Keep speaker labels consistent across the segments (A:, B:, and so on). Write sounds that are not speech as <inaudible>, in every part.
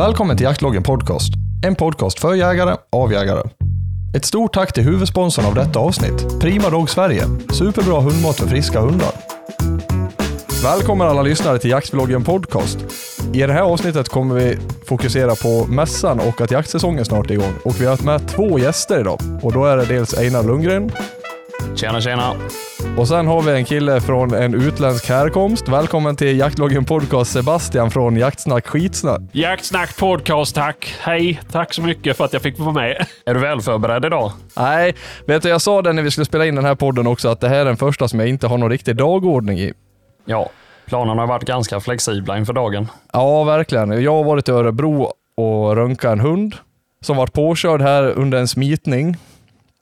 A: Välkommen till Jaktloggen Podcast. En podcast för jägare, av jägare. Ett stort tack till huvudsponsorn av detta avsnitt, Prima Dog Sverige. Superbra hundmat för friska hundar. Välkommen alla lyssnare till Jaktvloggen Podcast. I det här avsnittet kommer vi fokusera på mässan och att jaktsäsongen snart är igång. Och vi har haft med två gäster idag. Och då är det dels Einar Lundgren
B: Tjena, tjena
A: och sen har vi en kille från en utländsk härkomst. Välkommen till Jaktloggen Podcast Sebastian från Jaktsnack Skitsnack.
C: Jaktsnack podcast, tack. Hej, tack så mycket för att jag fick vara med.
B: Är du väl förberedd idag?
A: Nej, vet du jag sa det när vi skulle spela in den här podden också att det här är den första som jag inte har någon riktig dagordning i.
B: Ja, planerna har varit ganska flexibla inför dagen.
A: Ja, verkligen. Jag har varit i Örebro och röntgat en hund som varit påkörd här under en smitning.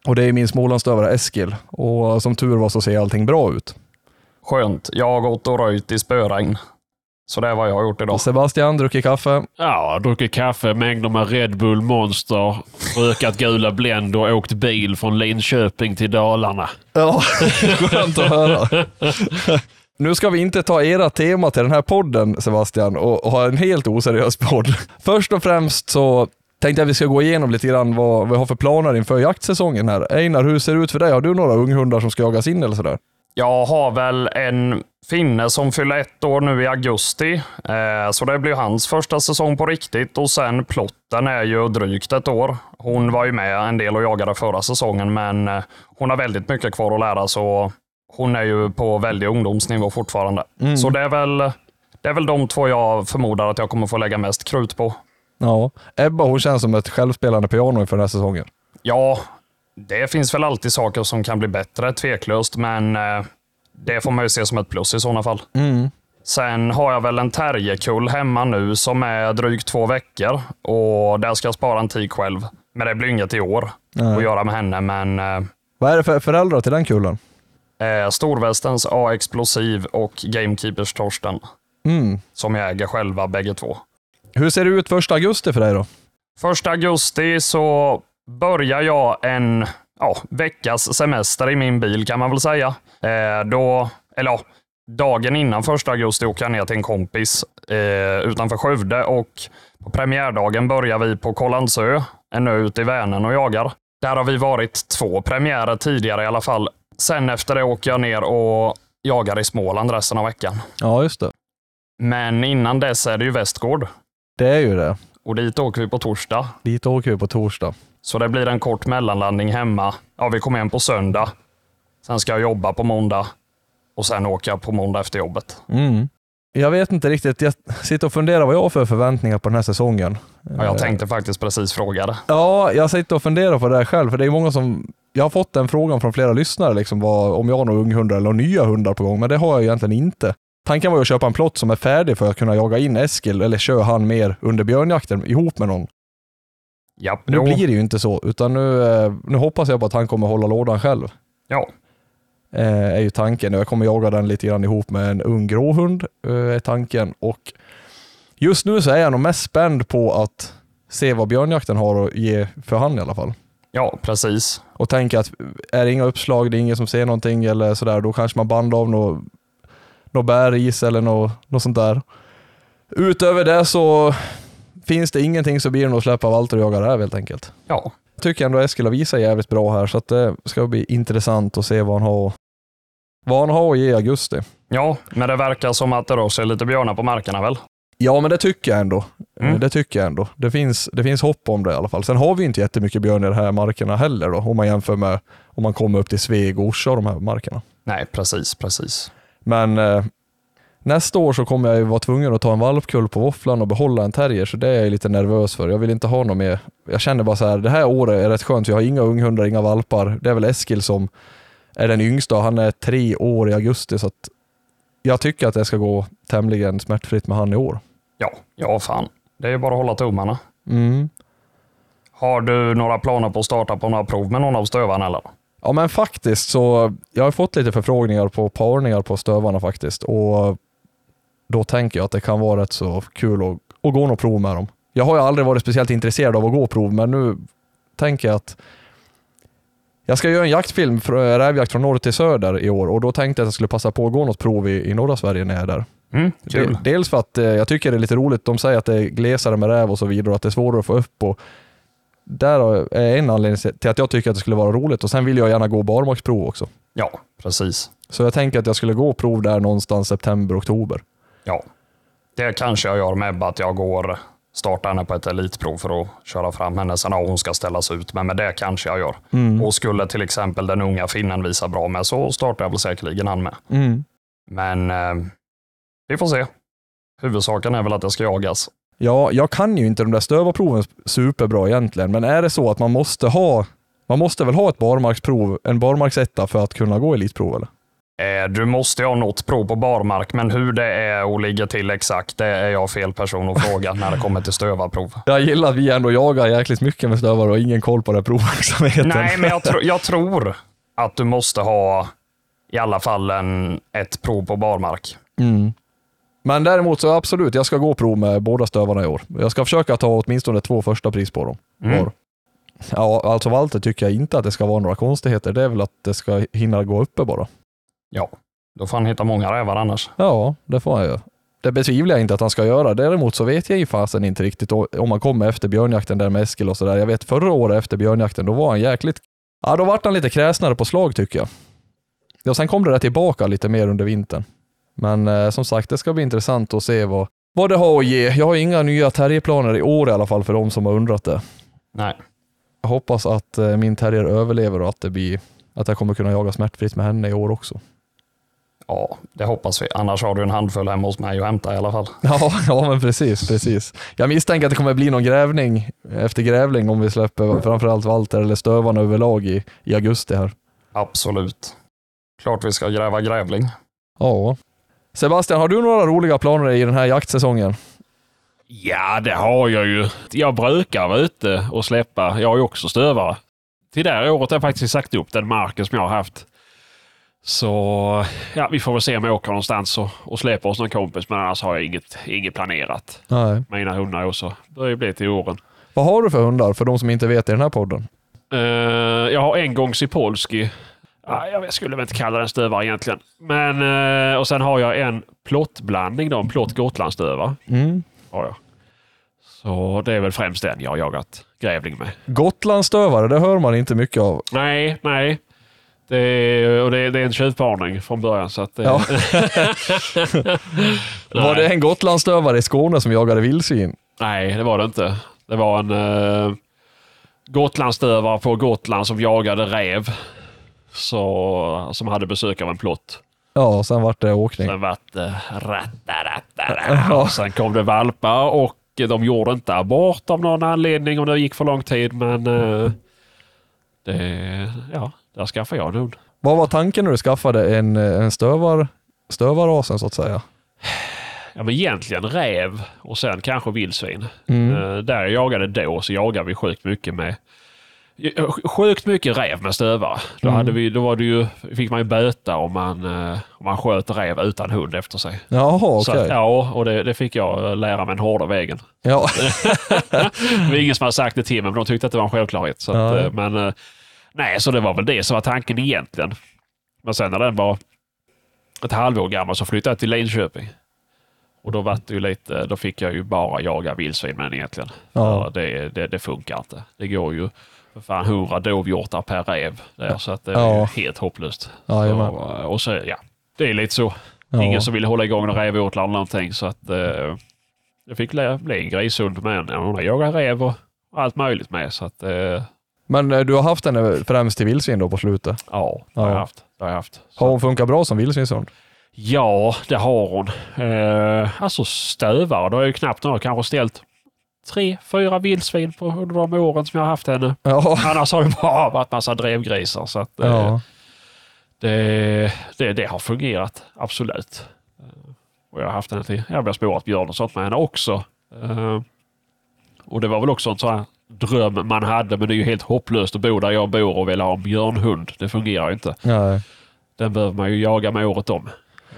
A: Och det är min smålandsstövare Eskil. Och som tur var så ser allting bra ut.
B: Skönt. Jag har gått och röjt i spöregn. Så det är vad jag har gjort idag.
A: Sebastian, druckit kaffe.
C: Ja, druckit kaffe, mängder med Red Bull Monster, rökat gula Blend och åkt bil från Linköping till Dalarna.
A: Ja, skönt att höra. <laughs> Nu ska vi inte ta era tema till den här podden Sebastian och, och ha en helt oseriös podd. Först och främst så tänkte att vi ska gå igenom lite grann vad vi har för planer inför jaktsäsongen här. Einar, hur ser det ut för dig? Har du några unghundar som ska jagas in eller sådär?
B: Jag har väl en finne som fyller ett år nu i augusti. Eh, så det blir hans första säsong på riktigt. Och sen plotten är ju drygt ett år. Hon var ju med en del och jagade förra säsongen, men eh, hon har väldigt mycket kvar att lära. Så hon är ju på väldig ungdomsnivå fortfarande. Så det är, väl, det är väl de två jag förmodar att jag kommer få lägga mest krut på.
A: Ja, Ebba hon känns som ett självspelande piano inför den här säsongen.
B: Ja, det finns väl alltid saker som kan bli bättre, tveklöst, men eh, det får man ju se som ett plus i sådana fall. Sen har jag väl en terrierkull hemma nu som är drygt två veckor och där ska jag spara en tik själv. Men det blir inget i år att göra med henne, men eh,
A: Vad är det för föräldrar till den kullen?
B: eh, Storvästens A-explosiv och Gamekeepers Torsten,
A: Mm.
B: som jag äger själva bägge två.
A: Hur ser det ut första augusti för dig då?
B: Första augusti så börjar jag en ja, veckas semester i min bil kan man väl säga. Eh, då, eller ja, dagen innan första augusti åker jag ner till en kompis eh, utanför Skövde och på premiärdagen börjar vi på Kållandsö, en ö ute i Vänern och jagar. Där har vi varit två premiärer tidigare i alla fall. Sen efter det åker jag ner och jagar i Småland resten av veckan.
A: Ja, just det.
B: Men innan dess är det ju Västgård
A: Det är ju det.
B: och dit åker vi på torsdag.
A: Dit åker vi på torsdag.
B: Så det blir en kort mellanlandning hemma. Ja, vi kommer hem på söndag. Sen ska jag jobba på måndag och sen jag på måndag efter jobbet.
A: Mm. Jag vet inte riktigt. Jag sitter och funderar vad jag har för förväntningar på den här säsongen.
B: Ja, jag tänkte faktiskt precis fråga det.
A: Ja, jag sitter och funderar på det här själv, för det är många som... Jag har fått den frågan från flera lyssnare, liksom, vad, om jag har några unghundar eller nya hundar på gång, men det har jag egentligen inte. Tanken var ju att köpa en plott som är färdig för att kunna jaga in Eskil, eller kör han mer under björnjakten ihop med någon.
B: Ja,
A: nu blir det ju inte så, utan nu, eh, nu hoppas jag på att han kommer hålla lådan själv.
B: ja.
A: Eh, är ju tanken. Jag kommer jaga den lite grann ihop med en ung gråhund, eh, är tanken. Och just nu så är jag nog mest spänd på att se vad björnjakten har att ge för han i alla fall.
B: ja, precis.
A: Och tänka att är det inga uppslag, det är ingen som ser någonting eller sådär, då kanske man bandar av något, något bäris eller något, något sånt där. Utöver det så finns det ingenting så blir det nog släppa Walter och jaga räv helt enkelt.
B: Ja,
A: tycker ändå Eskil har visat jävligt bra här, så att det ska bli intressant att se vad han har, vad han har att ge i augusti.
B: ja, men det verkar som att det rör sig lite björnar på markerna väl?
A: Ja, men det tycker jag ändå.
B: Mm.
A: Det tycker jag ändå. Det finns, det finns hopp om det i alla fall. Sen har vi inte jättemycket björn i de här markerna heller då, om man jämför med om man kommer upp till Sveg och Orsa och de här markerna.
B: Nej, precis, precis.
A: Men eh, nästa år så kommer jag ju vara tvungen att ta en valpkull på våfflan och behålla en terrier, så det är jag lite nervös för. Jag vill inte ha något mer. Jag känner bara så här, det här året är rätt skönt, jag har inga unghundar, inga valpar. Det är väl Eskil som är den yngsta och han är tre år i augusti, så att jag tycker att det ska gå tämligen smärtfritt med han i år.
B: Ja, ja fan. Det är bara att hålla tummarna.
A: Mm.
B: Har du några planer på att starta på några prov med någon av stövarna eller?
A: Ja men faktiskt så, jag har fått lite förfrågningar på parningar på stövarna faktiskt och då tänker jag att det kan vara rätt så kul att, att gå något prov med dem. Jag har ju aldrig varit speciellt intresserad av att gå prov men nu tänker jag att jag ska göra en jaktfilm, för- rävjakt från norr till söder i år och då tänkte jag att jag skulle passa på att gå något prov i, i norra Sverige när jag är där.
B: Mm,
A: Dels för att eh, jag tycker det är lite roligt, de säger att det är glesare med räv och så vidare och att det är svårare att få upp. Och där är en anledning till att jag tycker att det skulle vara roligt och sen vill jag gärna gå barmarksprov också.
B: Ja, precis.
A: Så jag tänker att jag skulle gå prov där någonstans september, oktober.
B: Ja. Det kanske jag gör med att jag går startar henne på ett elitprov för att köra fram henne. Sen ja, hon ska ställas ut, men med det kanske jag gör.
A: Mm.
B: Och skulle till exempel den unga finnen visa bra med så startar jag väl säkerligen han med.
A: Mm.
B: Men eh, vi får se. Huvudsaken är väl att det ska jagas.
A: Ja, jag kan ju inte de där stövarproven superbra egentligen, men är det så att man måste ha, man måste väl ha ett barmarksprov, en barmarksetta för att kunna gå elitprov eller?
B: Eh, Du måste ha något prov på barmark, men hur det är och ligger till exakt, det är jag fel person att fråga när det kommer till stövarprov. <laughs>
A: Jag gillar att vi ändå jagar jäkligt mycket med stövare och ingen koll på den provverksamheten.
B: Nej, men jag, tro, jag <laughs> tror att du måste ha i alla fall en, ett prov på barmark.
A: Mm. Men däremot så absolut, jag ska gå prov med båda stövarna i år. Jag ska försöka ta åtminstone två första pris på dem.
B: Mm.
A: var. Ja, alltså Walter tycker jag inte att det ska vara några konstigheter. Det är väl att det ska hinna gå uppe bara.
B: Ja, då får han hitta många rävar annars.
A: Ja, det får han ju. Det betvivlar jag inte att han ska göra. Däremot så vet jag ju fasen inte riktigt om han kommer efter björnjakten där med Eskil och sådär. Jag vet förra året efter björnjakten, då var han jäkligt... Ja, då vart han lite kräsnare på slag tycker jag. Ja, sen kom det där tillbaka lite mer under vintern. Men eh, som sagt, det ska bli intressant att se vad, vad det har att ge. Jag har inga nya terrierplaner i år i alla fall för de som har undrat det.
B: Nej,
A: Jag hoppas att eh, min terrier överlever och att det blir att jag kommer kunna jaga smärtfritt med henne i år också.
B: ja, det hoppas vi. Annars har du en handfull hemma hos mig att hämta i alla fall. <laughs>
A: Ja, ja men precis, precis. Jag misstänker att det kommer bli någon grävning efter grävling om vi släpper framförallt Walter eller stövarna överlag i, i augusti här.
B: Absolut. Klart vi ska gräva grävling.
A: Ja. Sebastian, har du några roliga planer i den här jaktsäsongen?
C: Ja, det har jag ju. Jag brukar vara ute och släppa. Jag ju också stövare. Till det här året har jag faktiskt sagt upp den marken som jag har haft. Så ja, vi får väl se om jag åker någonstans och, och släpper hos någon kompis. Men annars har jag inget, inget planerat.
A: Nej.
C: Mina hundar också. Det börjar bli till åren.
A: Vad har du för hundar för de som inte vet i den här podden?
C: Eh, jag har en gång Sipolski. Ja, jag skulle väl inte kalla den stövare egentligen. Men, eh, och sen har jag en plottblandning, då, en plott gotlandsstövare.
A: Mm.
C: Har jag. Så det är väl främst den jag har jagat grävling med.
A: Gotlandsstövare, det hör man inte mycket av.
C: Nej, nej. Det är, och det är, det är en tjuvparning från början. Så att det,
A: Ja. <laughs> <laughs> Var det en Gotlandsstövare i Skåne som jagade vildsvin?
C: Nej, det var det inte. Det var en uh, Gotlandsstövare på Gotland som jagade räv. Så, som hade besök av en plott.
A: Ja, sen vart det åkning.
C: Sen vart det ratta, ratta, ratta. <laughs> Och Sen kom det valpar och de gjorde inte abort av någon anledning om det gick för lång tid. Men eh, det, ja, där skaffade jag en hund.
A: Vad var tanken när du skaffade en, en stövar, stövarrasen så att säga?
C: Ja, men egentligen räv och sen kanske vildsvin.
A: Mm.
C: Eh, där jag jagade då så jagade vi sjukt mycket med eh, Sjukt mycket räv med stövare. Då,
A: Mm.
C: hade vi, då var det ju, fick man ju böta om man, eh, om man sköt räv utan hund efter sig.
A: Jaha,
C: att, ja, och det, det fick jag lära mig den hårda vägen.
A: Ja. <laughs> <laughs>
C: Det var ingen som hade sagt det till mig, men de tyckte att det var en självklarhet. Så att,
A: Ja.
C: eh, men, eh, nej, så det var väl det som var tanken egentligen. Men sen när den var ett halvår gammal så flyttade jag till Linköping. Och då, var det ju lite, då fick jag ju bara jaga vildsvin med den egentligen.
A: Ja.
C: Det, det, det funkar inte. Det går ju för fan 100 dovhjortar per räv. Där, så att det är
A: Ja.
C: ju helt hopplöst.
A: Jajamän.
C: Så, eh, och så, ja, det är lite så.
A: Ja.
C: Ingen som ville hålla igång några rävåtlar eller någonting. Så att eh, jag fick bli en grishund med en. Hon har jagat räv och allt möjligt med. Så att eh,
A: Men eh, du har haft henne främst till vildsvin då på slutet?
C: ja, det har
A: Ja.
C: jag haft. Det har jag haft. Så,
A: Har hon funkat bra som vildsvinshund?
C: Ja, det har hon. Eh, alltså stövare, då har jag ju knappt några kanske ställt tre, fyra vildsvin på under de åren som jag har haft henne.
A: Ja.
C: Annars har det bara varit massa drevgrisar. Så att, eh,
A: ja.
C: det, det, det har fungerat, absolut. Eh, Och jag har haft henne till, jag har spårat björn och sånt med henne också. Eh, Och det var väl också en sån här dröm man hade, men det är ju helt hopplöst att bo där jag bor och vilja ha en björnhund. Det fungerar ju inte.
A: Nej.
C: Den behöver man ju jaga med året om.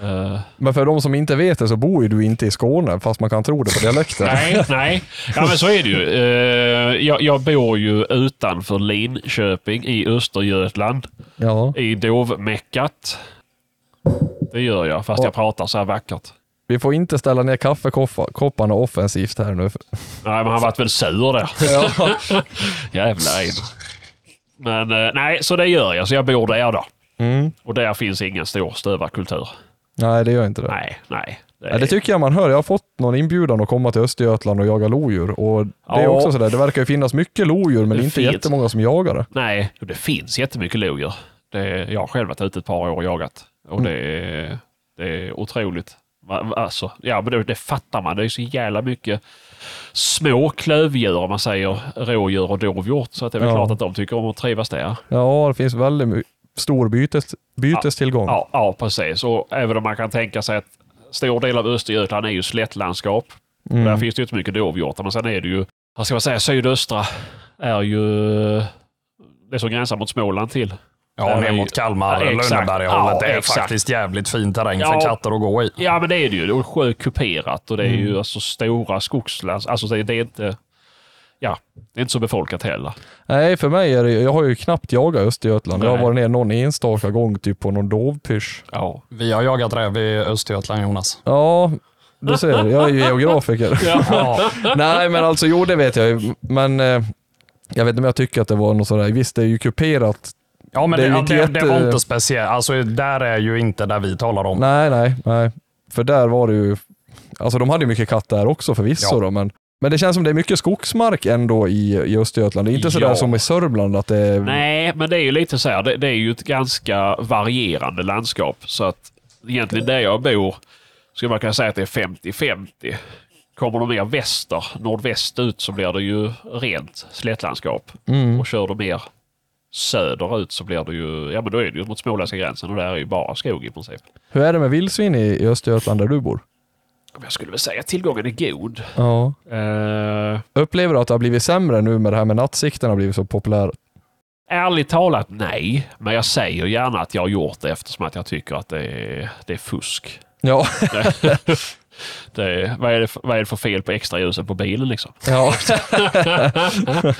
C: Eh,
A: Men för de som inte vet det så bor ju du inte i Skåne, fast man kan tro det på dialekten. <laughs>
C: Nej, nej. Ja, men så är det ju. Eh, jag, jag bor ju utanför Linköping i Östergötland.
A: Ja.
C: I dovmeckat. Det gör jag, fast
A: Ja.
C: jag pratar så här vackert.
A: Vi får inte ställa ner kaffekopparna offensivt här nu.
C: Nej, men han varit väl sur där. <laughs>
A: Ja. <laughs>
C: Jävla en. Men eh, nej, så det gör jag. Så jag bor där då.
A: Mm.
C: Och där finns ingen stor stövarkultur.
A: Nej, det gör inte det.
C: Nej, nej. Det
A: Ja, det tycker jag man hör. Jag har fått någon inbjudan att komma till Östergötland och jaga lodjur. Och det är
C: Ja.
A: också sådär, det verkar ju finnas mycket lodjur men
C: Det
A: inte
C: finns.
A: jättemånga som jagar det.
C: Nej, det finns jättemycket lodjur. Det, jag har själv varit ute ett par år och jagat. Och
A: Mm.
C: det, är, det är otroligt. Alltså, ja, men det, det fattar man. Det är så jävla mycket små klövdjur, om man säger rådjur och dovhjort. Så att det är väl
A: Ja.
C: klart att de tycker om att trivas där.
A: Ja, det finns väldigt my- stor bytes, bytestillgång.
C: Ja, ja, precis. Och även om man kan tänka sig att stor del av Östergötland är ju slättlandskap.
A: Mm.
C: Där finns det ju inte mycket dovhjortar, men sen är det ju, vad ska man säga, sydöstra är ju det som gränsar mot Småland till.
B: Ja, ner
C: ju-
B: mot Kalmar,
C: Ja.
B: Lönneberga-hållet.
C: Ja,
B: det är
C: exakt.
B: faktiskt jävligt fin terräng
C: Ja.
B: för katter att gå i.
C: Ja, men det är det ju. Det är sjökuperat och det är
A: Mm.
C: ju alltså stora skogslands... Alltså det är inte... Ja, det är inte så befolkat heller.
A: Nej, för mig är det, jag har ju knappt jagat Östergötland. Jag har
C: Nej.
A: varit ner någon enstaka gång typ på någon dovpysch.
C: Ja.
B: Vi har jagat räv i Östergötland, Jonas.
A: Ja, du ser, jag är ju geografiker. <laughs>
B: Ja. <laughs>
A: Nej, men alltså jo, det vet jag ju. Men eh, jag vet inte om jag tycker att det var något sådär. Visst, det är ju kuperat.
B: Ja, men
A: Det
B: det,
A: är
B: det,
A: ju
B: det,
A: jätte-
B: var inte speciellt. Alltså, där är ju inte där vi talar om.
A: Nej, nej, nej. För där var det ju, alltså de hade ju mycket katt där också förvisso
B: Ja.
A: då, men men det känns som det är mycket skogsmark ändå i, i Östergötland. Det är inte sådär
C: Ja.
A: som i Sörmland att det är...
C: Nej, men det är ju lite så här. Det, det är ju ett ganska varierande landskap. Så att egentligen där jag bor skulle man kunna säga att det är 50-50. Kommer du mer väster, nordväst ut så blir det ju rent slättlandskap.
A: Mm.
C: Och kör du mer söderut så blir det ju, ja men då är det ju mot småländska gränsen och där är ju bara skog i princip.
A: Hur är det med vildsvin i, i Östergötland där du bor?
C: Jag skulle väl säga att tillgången är god.
A: Ja.
C: Eh,
A: Upplever du att det har blivit sämre nu med det här med nattsikten har blivit så populärt?
C: ärligt talat nej, men jag säger gärna att jag har gjort det eftersom att jag tycker att det är, det är fusk.
A: Ja. <laughs>
C: Det vad, är det vad är det för fel på extra ljusen på bilen liksom?
A: ja. <laughs>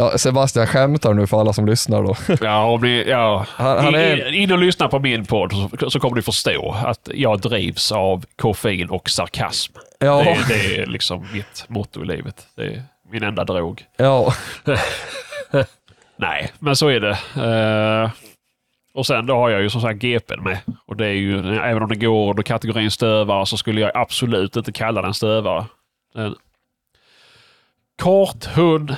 A: ja. Sebastian skämtar nu för alla som lyssnar då. <laughs>
C: Ja, ni, ja.
A: Han, han är...
C: In, och lyssna på min podd så, så kommer ni förstå att jag drivs av koffein och sarkasm.
A: Ja.
C: Det, är- det är liksom mitt motto i livet. Det är min enda drog.
A: Ja. <laughs>
C: Nej, men så är det. Eh, och sen då har jag ju som sagt GPn med. Och det är ju, även om det går under kategorin stövare så skulle jag absolut inte kalla den stövare. En kort hund,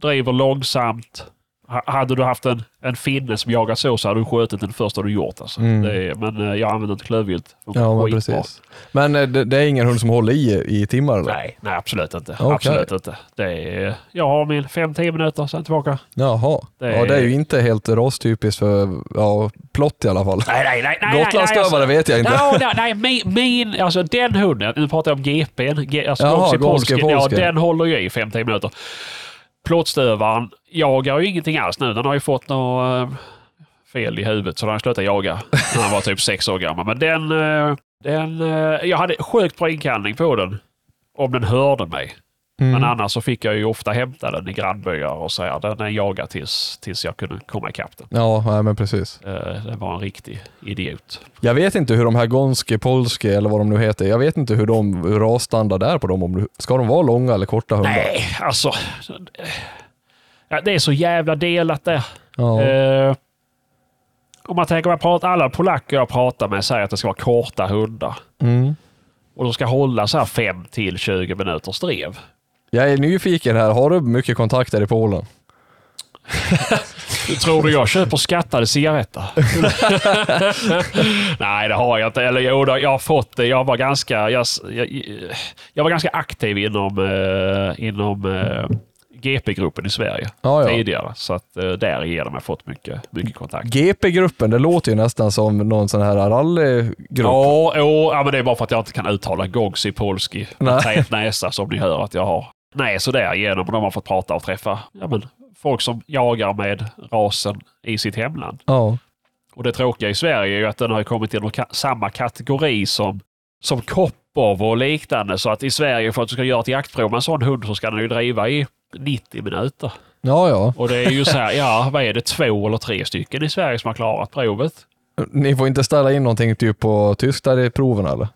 C: driver långsamt. Ha- Hade du haft en, en finne som jagar så så hade du skjutit den första du gjort. Alltså.
A: Mm.
C: Är, men eh, jag använder inte klövvilt.
A: Ja, men precis. Men eh, det, det är ingen hund som håller i i timmar eller?
C: Nej, nej, absolut inte.
A: Okej.
C: Absolut inte. Det är, jag har min 5-10 minuter, sen tillbaka.
A: Jaha.
C: Det
A: Ja, det är
C: är-
A: ju inte helt rastypiskt för ja, plott i alla fall.
C: Nej, nej, nej. nej
A: Gotlandsstövare vet jag inte.
C: No, nej, nej, min, min, alltså den hunden, nu pratar jag om GPn, G, alltså
A: Jaha,
C: Gonski Polski, ja den håller ju i 5-10 minuter. Plåtstövaren jagar ju ingenting alls nu. Den har ju fått något eh, fel i huvudet så den har slutat jaga när han var typ sex år gammal. Men den, eh, den eh, jag hade sjukt bra inkallning på den. Om den hörde mig.
A: Mm.
C: Men annars så fick jag ju ofta hämta den i grannbyar och säga den är jagad tills, tills jag kunde komma ikapp den.
A: Ja, nej, men precis.
C: Eh, Det var en riktig idiot.
A: Jag vet inte hur de här Gonski, Polski eller vad de nu heter, jag vet inte hur de hur rasstandard är på dem. Om du, ska de vara långa eller korta hundar?
C: Nej, alltså. Det är så jävla delat där.
A: Ja.
C: Eh, om man tänker, jag pratar, alla polacker jag pratar med säger att det ska vara korta hundar.
A: Mm.
C: Och de ska hålla så här 5 till 20 minuters drev.
A: Jag är nyfiken här, har du mycket kontakter i Polen? <laughs>
C: Tror du jag köper skattade cigaretter? <laughs> Nej, det har jag inte. Eller jo, jag har fått det. Jag var ganska, jag, jag, jag var ganska aktiv inom, eh, inom eh, GP-gruppen i Sverige
A: Ja, ja.
C: tidigare. Så att eh, därigenom har jag fått mycket, mycket kontakt.
A: GP-gruppen, det låter ju nästan som någon sån här rallygrupp.
C: Ja, ja, men det är bara för att jag inte kan uttala Gogsi Polski med tät näsa som ni hör att jag har. Nej, så därigenom de har fått prata och träffa ja, men, folk som jagar med rasen i sitt hemland.
A: Ja.
C: Och det tråkiga i Sverige är ju att den har kommit in i ka- samma kategori som, som Koppov och liknande. Så att i Sverige för att du ska göra ett jaktprov med en sån hund så ska den ju driva i 90 minuter.
A: Ja, ja.
C: Och det är ju så här, ja vad är det, två eller tre stycken i Sverige som har klarat provet?
A: Ni får inte ställa in någonting typ på tysk där i proven eller?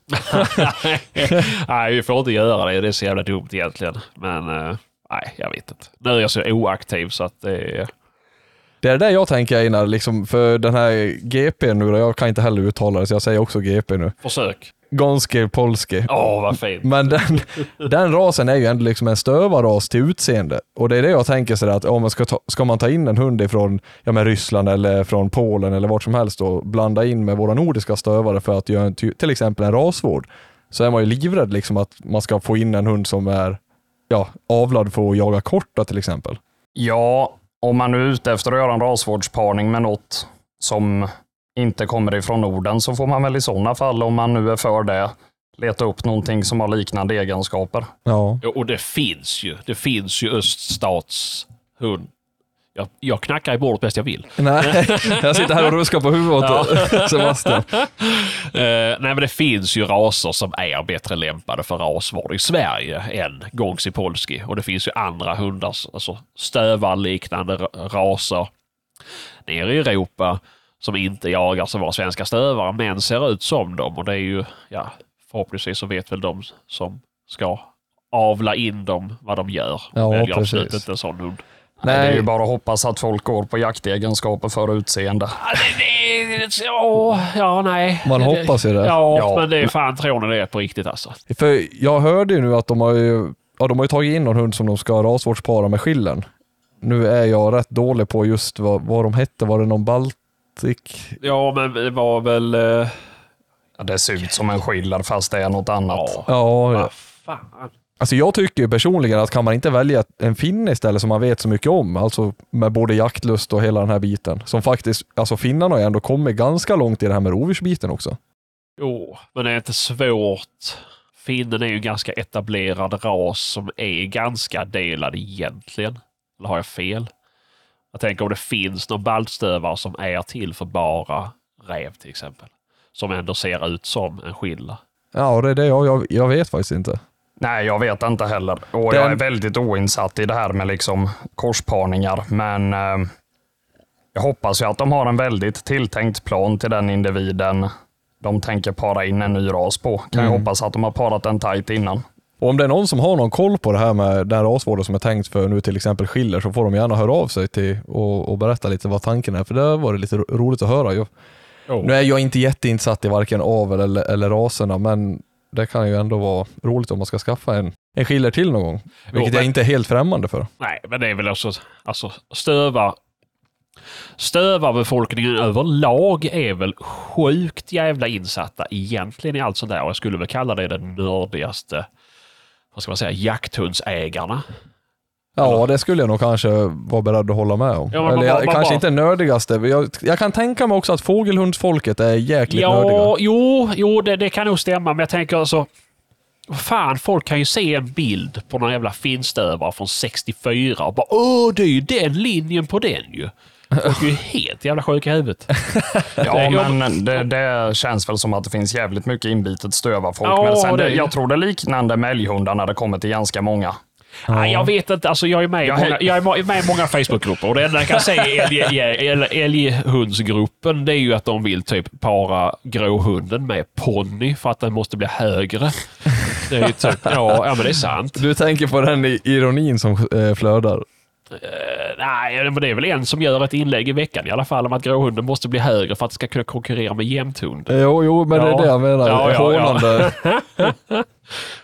A: <laughs>
C: nej, vi får inte göra det. Det är så jävla dumt egentligen. Men eh, nej, jag vet inte. Nu är jag så oaktiv så att det är...
A: Det är det jag tänker Einar, liksom, för den här GP nu då, jag kan inte heller uttala det så jag säger också GP nu.
C: Försök.
A: Gonski Polski.
C: Åh, vad fint.
A: Men den, den rasen är ju ändå liksom en stövarras till utseende. Och det är det jag tänker sådär att om man ska, ta, ska man ta in en hund ifrån ja, men Ryssland eller från Polen eller vart som helst och blanda in med våra nordiska stövare för att göra en, till exempel en rasvård, så är man ju livrädd liksom att man ska få in en hund som är ja, avlad för att jaga korta till exempel.
B: Ja, om man är ute efter att göra en rasvårdsparning med något som inte kommer ifrån Norden så får man väl i sådana fall, om man nu är för det, leta upp någonting som har liknande egenskaper.
A: Ja.
C: Ja, Och det finns ju. Det finns ju öststatshund. Jag, jag knackar i bordet bäst jag vill.
A: Nej, <laughs> jag sitter här och ruskar på huvudet åt <laughs> Sebastian. <laughs>
C: Eh, nej, men det finns ju raser som är bättre lämpade för rasvård i Sverige än Gongsi Polski. Och det finns ju andra hundar, alltså stövarliknande ra- raser nere i Europa som inte jagar som våra svenska stövare, men ser ut som dem. Och det är ju, ja, förhoppningsvis så vet väl de som ska avla in dem vad de gör.
A: Ja,
C: Väljer absolut
A: precis.
C: inte en sån hund.
B: Nej. Det är ju bara att hoppas att folk går på jaktegenskaper för utseende.
C: Ja, nej.
A: Man hoppas ju det.
C: Ja,
B: Ja.
C: men det är fan tror ni det är på riktigt alltså.
A: för jag hörde ju nu att de har ju, ja, de har ju tagit in någon hund som de ska rasvårdspara med skillen. Nu är jag rätt dålig på just vad, vad de hette, var det någon Baltic?
C: Ja, men det var väl... eh,
B: Ja, Det ser ut som en skiller fast det är något annat.
C: Ja,
A: Ja,
C: vad fan.
A: Alltså jag tycker personligen att kan man inte välja en finne istället som man vet så mycket om, alltså med både jaktlust och hela den här biten, som faktiskt, alltså finnarna har ju ändå kommit ganska långt i det här med rovdjursbiten också.
C: Jo, men det är inte svårt. Finnen är ju en ganska etablerad ras som är ganska delad egentligen. Eller har jag fel? Jag tänker om det finns någon baltstövare som är till för bara räv till exempel. Som ändå ser ut som en skilla.
A: Ja, det är det jag, jag, jag vet faktiskt inte.
B: Nej, jag vet inte heller. Och
A: Den-
B: jag är väldigt oinsatt i det här med liksom korsparningar. Men eh, jag hoppas ju att de har en väldigt tilltänkt plan till den individen de tänker para in en ny ras på. Kan jag hoppas att de har parat den tight innan.
A: Och om det är någon som har någon koll på det här med den rasvården som är tänkt för nu till exempel skiller så får de gärna höra av sig till och, och berätta lite vad tanken är, för det har varit lite ro- roligt att höra. ju. Nu är jag inte jätteinsatt i varken avel eller, eller raserna, men det kan ju ändå vara roligt om man ska skaffa en, en skiller till någon gång. Vilket
C: men-
A: jag inte är helt främmande för.
C: Nej, men det är väl också, alltså stöva Stövarbefolkningen överlag är väl sjukt jävla insatta egentligen i allt sånt där. Och jag skulle väl kalla det den nördigaste, vad ska man säga, jakthundsägarna.
A: Ja, det skulle jag nog kanske vara beredd att hålla med om.
C: Ja, men
A: Eller
C: man-
A: jag,
C: man-
A: kanske
C: bara-
A: inte nördigaste, jag, jag kan tänka mig också att fågelhundsfolket är jäkligt nördiga.
C: Ja, jo, jo det, det kan nog stämma, men jag tänker alltså Fan, folk kan ju se en bild på någon jävla finstövare från 64 och bara Åh, det är ju den linjen på den ju. <laughs> Folk är ju helt jävla sjuka i huvudet.
B: Ja, men det, det känns väl som att det finns jävligt mycket inbitet stövarfolk.
C: Ja,
B: men sen,
C: det
B: jag tror det är liknande med älghundar när det kommer till ganska många.
C: Nej, jag vet inte. Alltså, jag är med, i
B: Jag-
C: många, jag är med i många Facebookgrupper och det enda jag kan säga i älg- älg- älghundsgruppen det är ju att de vill typ para gråhunden med ponny för att den måste bli högre. Det är ju typ, ja, ja, men det är sant.
A: Du tänker på den ironin som eh, flödar.
C: Eh, nej, men det är väl en som gör ett inlägg i veckan i alla fall om att gråhunden måste bli högre för att det ska kunna konkurrera med jämthund.
A: Jo, jo, men det
C: Ja.
A: är det jag menar.
C: Ja, ja, ja.
A: Hånande. <laughs>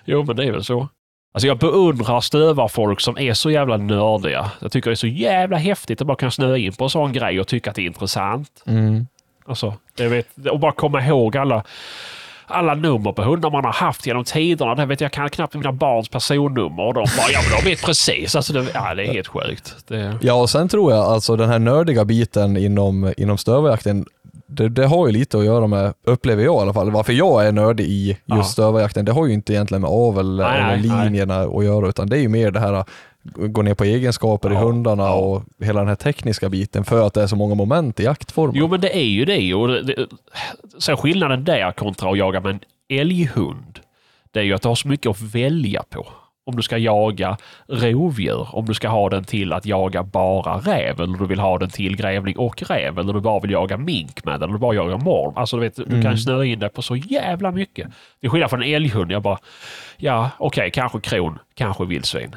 C: Jo, men det är väl så. Alltså jag beundrar stövarfolk som är så jävla nördiga. Jag tycker det är så jävla häftigt att bara kunna snöa in på en sån grej och tycka att det är intressant.
A: Mm.
C: Alltså, det vet, och bara komma ihåg alla, alla nummer på hundar man har haft genom tiderna. Det vet jag kan knappt mina barns personnummer och de bara, ja men de vet precis. Alltså det, ja, det är helt sjukt. Det,
A: Ja, och sen tror jag alltså den här nördiga biten inom, inom stövarjakten, det, det har ju lite att göra med, upplever jag i alla fall, varför jag är nördig i just
C: Ja.
A: stövarjakten. Det har ju inte egentligen med avel
C: Nej,
A: eller
C: nej, nej.
A: linjerna att göra, utan det är ju mer det här gå ner på egenskaper i
C: Ja,
A: hundarna
C: ja.
A: och hela den här tekniska biten för att det är så många moment i jaktformen.
C: Jo, men det är ju det. Och det, det sen skillnaden där kontra att jaga med en älghund, det är ju att du har så mycket att välja på. om du ska jaga rovdjur, om du ska ha den till att jaga bara räv eller du vill ha den till grävling och räv eller du bara vill jaga mink med den eller du bara jagar morm. Alltså du vet, du
A: Mm.
C: kan snöa in dig på så jävla mycket. Det är skillnad från en älghund. Jag bara, ja okej, kanske kron, kanske vildsvin.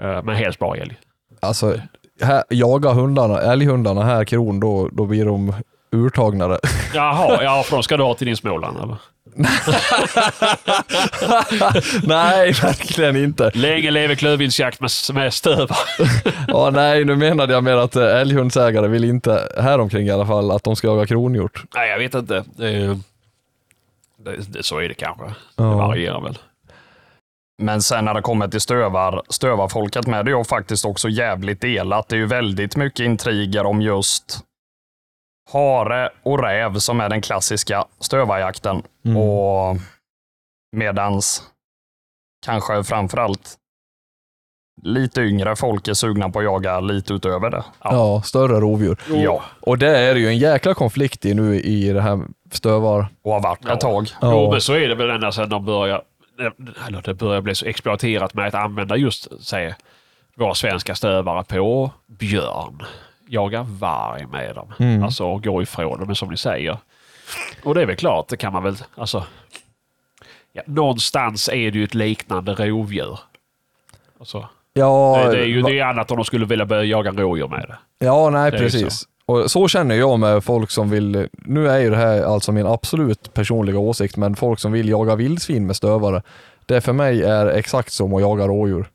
C: Eh, Men helst bara älg.
A: Alltså, här, jaga hundarna, älghundarna här kron, då, då blir de urtagnare. <laughs>
C: Jaha, ja för de ska du ha till din Småland eller? <laughs>
A: nej, verkligen inte.
C: Länge leve klövviltsjakt med, med stövar. <laughs>
A: Ja, nej, nu menade jag mer att eh, älghundsägare vill inte, här omkring i alla fall, att de ska jaga kronhjort.
C: Nej, jag vet inte. Det, är- det, det, så är det kanske. Det
A: Ja.
C: varierar väl.
B: Men sen när det kommer till stövar, stövarfolket med, det är ju faktiskt också jävligt delat. Det är ju väldigt mycket intriger om just hare och räv som är den klassiska stövarjakten.
A: Mm.
B: Och medans kanske framförallt lite yngre folk är sugna på att jaga lite utöver det.
A: Ja, större rovdjur.
B: Ja,
A: Och det är ju en jäkla konflikt i nu i det här stövar.
B: och har varit
C: Ja.
B: ett tag.
C: Jo,
A: Ja.
C: men så är det väl ända sedan de börjar, eller det börjar bli så exploaterat med att använda just, säg, våra svenska stövare på björn. Jaga varg med dem.
A: Mm.
C: Alltså gå ifrån dem, som ni säger. Och det är väl klart, det kan man väl, alltså. Ja, någonstans är det ju ett liknande rovdjur. Alltså,
A: Ja,
C: det, är ju det är annat om de skulle vilja börja jaga rådjur med det.
A: ja nej
C: det
A: precis. Och så känner jag med folk som vill, nu är ju det här alltså min absolut personliga åsikt, men folk som vill jaga vildsvin med stövare, det för mig är exakt som att jaga rådjur.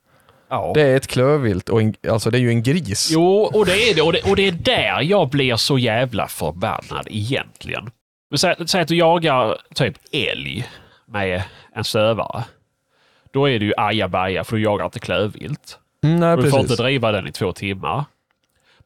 C: Ja.
A: Det är ett klövvilt och en, alltså det är ju en gris.
C: Jo, och det är det. Och det, och det är där jag blir så jävla förbannad egentligen. Men säg, säg att du jagar typ älg med en stövare. Då är det ju ajabaja för du jagar inte klövvilt.
A: Mm, nej,
C: Och du får
A: precis.
C: inte driva den i två timmar.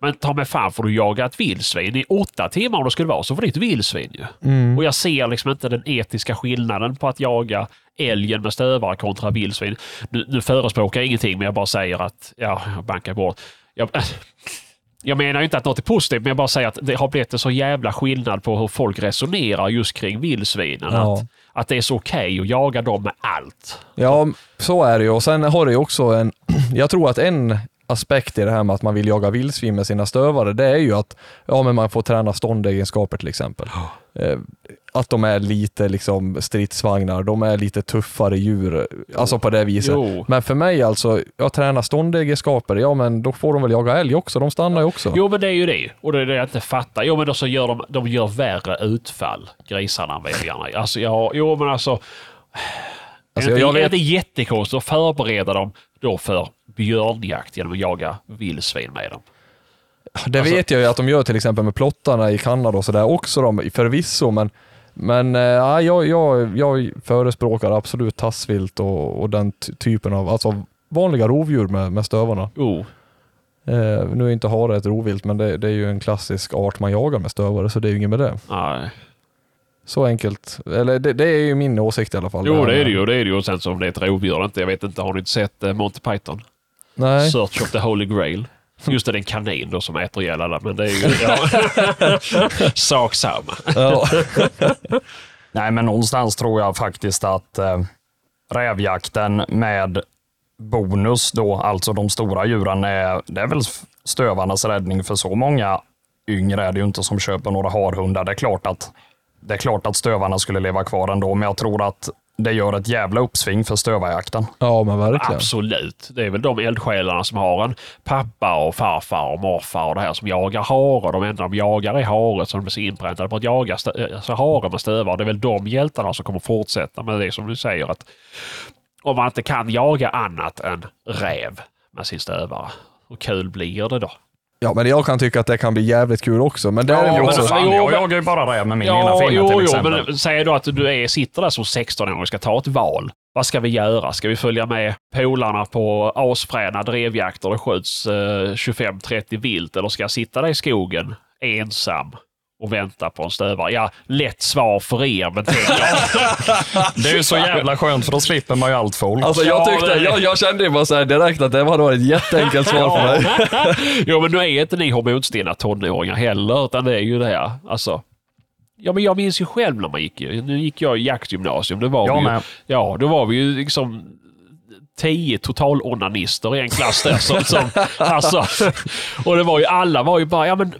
C: Men ta mig fan får du jaga ett vildsvin i åtta timmar om det skulle vara så får det ett vildsvin ju.
A: Mm.
C: Och jag ser liksom inte den etiska skillnaden på att jaga älgen med stövare kontra vildsvin. Nu, nu förespråkar jag ingenting men jag bara säger att, ja, jag bankar bort. Jag, <laughs> jag menar inte att något är positivt men jag bara säger att det har blivit en så jävla skillnad på hur folk resonerar just kring vildsvinen.
A: Ja.
C: Att, att det är så okej att jaga dem med allt.
A: Ja, så är det ju. Och sen har det ju också en, <clears throat> jag tror att en aspekt i det här med att man vill jaga vildsvin med sina stövare, det är ju att ja, men man får träna ståndegenskaper till exempel. Eh, Att de är lite liksom stridsvagnar, de är lite tuffare djur, alltså på det viset.
C: Jo.
A: Men för mig alltså, jag tränar ståndegenskaper, ja men då får de väl jaga älg också, de stannar ju också.
C: Jo men det är ju det. Och det är det jag inte fattar. Jo men då så gör de, de gör värre utfall, grisarna än väljarna. Alltså ja, jo men alltså.
A: Alltså,
C: är det
A: jag
C: inte, är det inte jättekonstigt att förbereda dem då för björnjakt genom att jaga vildsvin med dem?
A: Det
C: Alltså-
A: vet jag ju att de gör till exempel med plottarna i Kanada och sådär också de, förvisso, men men ja, jag, jag, jag förespråkar absolut tassvilt och, och den ty- typen av, alltså vanliga rovdjur med, med stövarna.
C: Jo.
A: Eh, nu är inte hare ett rovvilt, men det, det är ju en klassisk art man jagar med stövare, så det är ju inget med det.
C: Nej.
A: Så enkelt. Eller det, det är ju min åsikt i alla fall.
C: Jo
A: här
C: det är det ju. Det är det ju. Och sen så om det är ett rovdjur inte. Jag vet inte. Har ni inte sett eh, Monty Python?
A: Nej.
C: Search of the Holy Grail. Just det, det är en kanin då som äter ihjäl alla. Men det är ju... <laughs> Ja. Sak samma.
A: Ja.
B: Nej, men någonstans tror jag faktiskt att eh, rävjakten med bonus då, alltså de stora djuren, är, det är väl stövarnas räddning för så många yngre är det ju inte som köper några harhundar. Det är klart att, det är klart att stövarna skulle leva kvar ändå, men jag tror att det gör ett jävla uppsving för stövarjakten.
A: ja, men verkligen.
C: Absolut. Det är väl de eldsjälarna som har en pappa och farfar och morfar och det här som jagar hare. De enda de jagar är hare som de är så inpräntade på att jaga alltså hare med stövar. Det är väl de hjältarna som kommer fortsätta med det som du säger att om man inte kan jaga annat än räv med sin stövare, hur kul blir det då?
A: Ja, men jag kan tycka att det kan bli jävligt kul också, men däremot
C: men
A: så...
C: fan,
B: Fan,
C: jo,
B: jag
C: men-
B: jagar ju bara räv med min ena
C: Ja,
B: finne
C: jo,
B: till
C: jo,
B: exempel.
C: men säg då att du är, sitter där som 16-åring och ska ta ett val. Vad ska vi göra? Ska vi följa med polarna på asfräna drevjakter och skjuts eh, 25-30 vilt eller ska jag sitta där i skogen ensam och vänta på en stövare? Ja, lätt svar för er, men <laughs>
B: Det är ju så jävla skönt för då slipper man ju allt folk.
A: Alltså jag,
C: Ja,
A: tyckte, jag, jag kände ju bara så här direkt att det var då ett jätteenkelt svar för mig. <laughs>
C: jo, men nu är inte ni hormonstinna tonåringar heller, utan det är ju det här. Alltså, ja, men jag minns ju själv när man gick, ju- nu gick jag i jaktgymnasium. Det var
B: Jag
C: vi ju,
B: med.
C: Ja, då var vi ju liksom tio totalonanister i en klass där. Som, som, alltså, och det var ju, alla var ju bara, ja men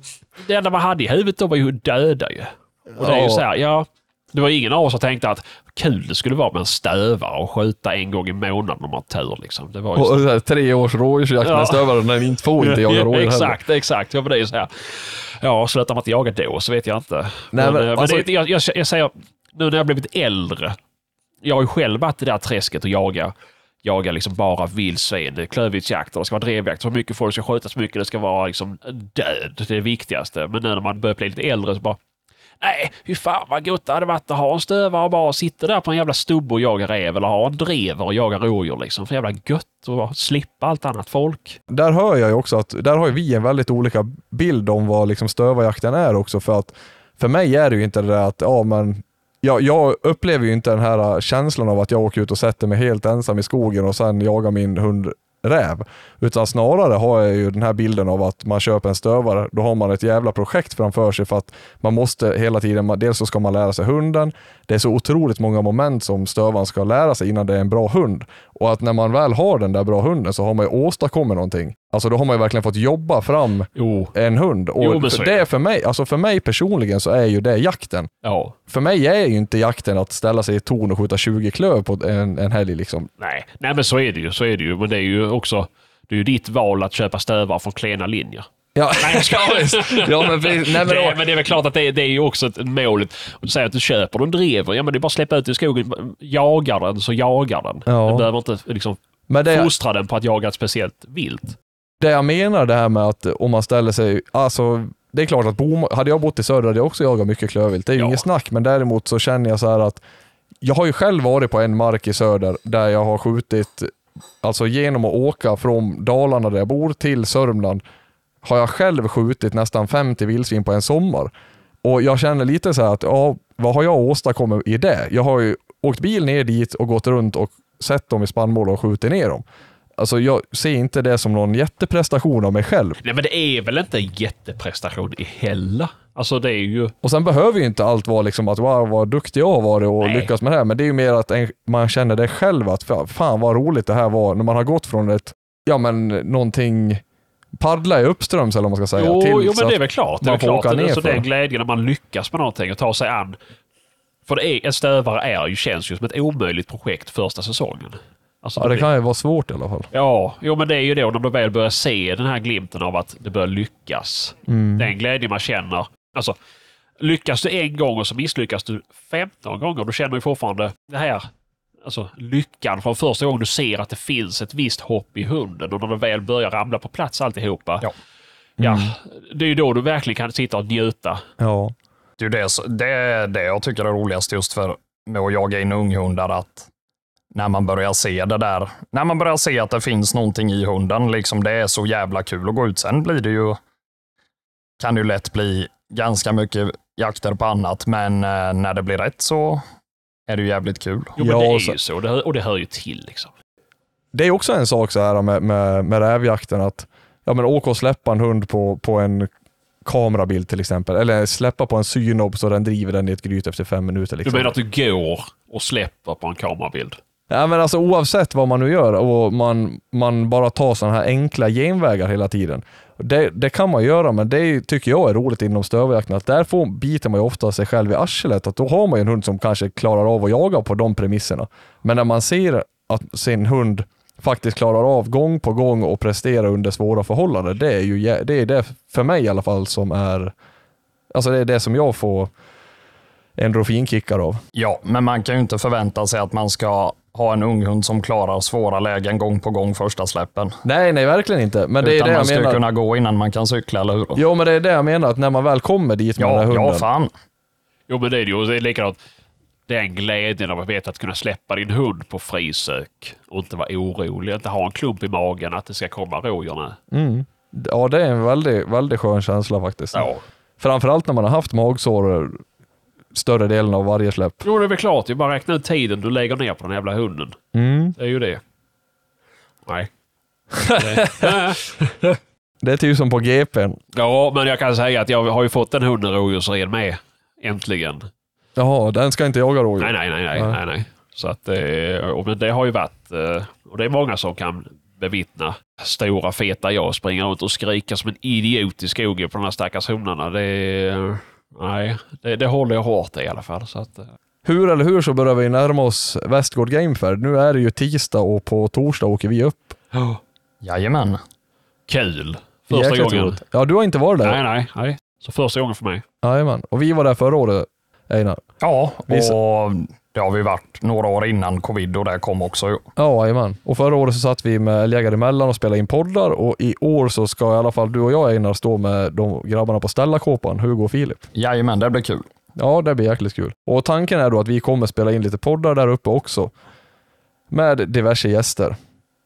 C: det enda man hade i huvudet då var ju döda ju. Och det är ju så här, ja. Det var ingen av oss som tänkte att kul det skulle vara med en stövare och skjuta en gång i månaden om man har tur. Liksom. Det var ju
A: Och, här, tre års rådjursjakt med
C: Ja.
A: stövare när ni inte får inte jaga rådjur heller.
C: Exakt, exakt. Ja, men det är så här. Ja, slutar man inte jaga då så vet jag inte.
A: Nej, men,
C: eh,
A: alltså-
C: det, jag, jag, jag säger, nu när jag blivit äldre. Jag har ju själv varit i det där träsket och jaga, jaga liksom bara vildsvin, klövviltsjakt och det ska vara drevjakt. Så mycket folk ska skjutas, så mycket det ska vara liksom död. Det är det viktigaste. Men nu när man börjar bli lite äldre så bara Nej, hur fan vad gott det hade varit att ha en stövare och bara sitta där på en jävla stubbe och jaga räv eller ha en drever och jaga rådjur liksom. För jävla gött att slippa allt annat folk.
A: Där hör jag ju också att, där har ju vi en väldigt olika bild om vad liksom stövarjakten är också för att för mig är det ju inte det där att, ja men jag, jag upplever ju inte den här äh, känslan av att jag åker ut och sätter mig helt ensam i skogen och sen jagar min hund räv. Utan snarare har jag ju den här bilden av att man köper en stövare, då har man ett jävla projekt framför sig för att man måste hela tiden, dels så ska man lära sig hunden, det är så otroligt många moment som stövaren ska lära sig innan det är en bra hund. Och att när man väl har den där bra hunden så har man ju åstadkommit någonting. Alltså då har man ju verkligen fått jobba fram
C: Jo,
A: en hund. Och
C: Jo, är det.
A: det för mig, alltså för mig personligen så är ju det jakten.
C: ja.
A: För mig är ju inte jakten att ställa sig i torn och skjuta 20 klöv på en, en helg liksom.
C: Nej. Nej, men så är det ju. Så är det ju. Men det är ju också det är ju ditt val att köpa stövare från klena linjer.
A: Ja, <laughs>
C: Nej,
A: ja, ja men, precis. nej, men,
C: det, men det är väl klart att det, det är ju också ett mål. Du säger att du köper en drever, ja men det är bara att släppa ut i skogen. Jagar den så jagar den.
A: Ja.
C: Du behöver inte liksom
A: men det,
C: fostra den på att jaga ett speciellt vilt.
A: det jag menar det här med att om man ställer sig, alltså det är klart att bom, hade jag bott i söder hade jag också jagat mycket klövvilt. Det är ju
C: Ja.
A: inget snack, men däremot så känner jag så här att jag har ju själv varit på en mark i söder där jag har skjutit, alltså genom att åka från Dalarna där jag bor till Sörmland, har jag själv skjutit nästan 50 vildsvin på en sommar. Och jag känner lite så här att, ja, vad har jag åstadkommit i det? Jag har ju åkt bil ner dit och gått runt och sett dem i spannmål och skjutit ner dem. Alltså jag ser inte det som någon jätteprestation av mig själv.
C: Nej men det är väl inte en jätteprestation i heller. Alltså det är ju...
A: Och sen behöver ju inte allt vara liksom att wow vad duktig jag har varit och
C: Nej.
A: lyckats med det här. Men det är ju mer att en, man känner det själv att fa- fan vad roligt det här var när man har gått från ett, ja men någonting, paddla i uppströms eller vad man ska säga.
C: Jo,
A: till
C: jo
A: så
C: men det är väl klart. Det är klart.
A: åka
C: Alltså,
A: nerför.
C: den glädjen när man lyckas med någonting och ta sig an. För det är, en stövare är ju, känns ju som ett omöjligt projekt första säsongen. Alltså,
A: Ja det kan ju vara svårt i alla fall.
C: Ja, jo men det är ju då när du väl börjar se den här glimten av att det börjar lyckas.
A: Mm.
C: Den glädje man känner. Alltså, lyckas du en gång och så misslyckas du 15 gånger, då känner du fortfarande det här alltså, lyckan från första gången du ser att det finns ett visst hopp i hunden och när det väl börjar ramla på plats alltihopa.
B: Ja.
C: Ja, det är ju då du verkligen kan sitta och njuta.
A: Ja.
B: Det är det, det, är det jag tycker är roligast just för med att jaga in unghundar, att när man börjar se det där, när man börjar se att det finns någonting i hunden, liksom det är så jävla kul att gå ut. Sen blir det ju, kan det ju lätt bli ganska mycket jakter på annat, men eh, när det blir rätt så är det ju jävligt kul.
C: Jo, men
A: Ja,
C: det är
A: och så-
C: ju så. Det hör, och det hör ju till liksom.
A: Det är också en sak så här med, med, med rävjakten att ja, men åka och släppa en hund på, på en kamerabild till exempel. Eller släppa på en synob så den driver den i ett gryt efter fem minuter.
C: Du
A: Liksom.
C: menar att du går och släpper på en kamerabild?
A: Ja, men alltså, oavsett vad man nu gör och man, man bara tar sådana här enkla genvägar hela tiden. Det, det kan man göra, men det tycker jag är roligt inom stövarjakten. Att där får, biter man ju ofta sig själv i arslet. Att då har man ju en hund som kanske klarar av att jaga på de premisserna. Men när man ser att sin hund faktiskt klarar av gång på gång och prestera under svåra förhållanden. Det är ju det, är det för mig i alla fall som är, alltså det är det som jag får endorfinkickar av.
B: Ja, men man kan ju inte förvänta sig att man ska ha en unghund som klarar svåra lägen gång på gång första släppen.
A: Nej, nej verkligen inte. Men det är
B: Utan
A: det
B: man
A: jag
B: ska
A: menar.
B: kunna gå innan man kan cykla, eller hur?
A: Jo, men det är det jag menar, att när man väl kommer dit med den
B: Ja,
A: här hunden.
B: ja fan.
C: Jo, men det är det ju. Det är likadant. Den glädjen av att veta att kunna släppa din hund på frisök och inte vara orolig, inte ha en klump i magen att det ska komma rådjur.
A: Mm. Ja, det är en väldigt, väldigt skön känsla faktiskt.
C: Ja.
A: Framförallt när man har haft magsår större delen av varje släpp.
C: Jo, det är väl klart. Är bara att räkna ut tiden du lägger ner på den jävla hunden.
A: Mm.
C: Det är ju det. Nej. <laughs>
A: Det är typ som på GPn.
C: ja, men jag kan säga att jag har ju fått en hunden rådjursren med. Äntligen.
A: Jaha, den ska inte jaga rådjur.
C: Nej, nej, nej, nej,
A: Nej.
C: nej. Så att det, och det har ju varit, eh, och det är många som kan bevittna stora feta jag springa runt och skrika som en idiot i skogen på de här stackars honorna. Det, nej, det, det håller jag hårt i alla fall. Så att, eh,
A: Hur eller hur så börjar vi närma oss Västgård Gamefair. Nu är det ju tisdag och på torsdag åker vi upp.
B: Jajamän.
C: kul! Första
A: Jäkligt
C: gången.
A: roligt. Ja, du har inte varit där?
C: Nej, nej, nej. Så första gången för mig.
A: Jajamän. Och vi var där förra året, Einar.
B: Ja,
A: Vi-
B: och det har vi varit några år innan covid och det kom också.
A: Ja, jajamän. Och förra året så satt vi med älgjägare emellan och spelade in poddar och i år så ska i alla fall du och jag Einar stå med de grabbarna på Stellakåpan, Hugo och Filip.
B: Jajamän, det blir kul.
A: Ja, det blir jäkligt kul. Och tanken är då att vi kommer spela in lite poddar där uppe också. Med diverse gäster.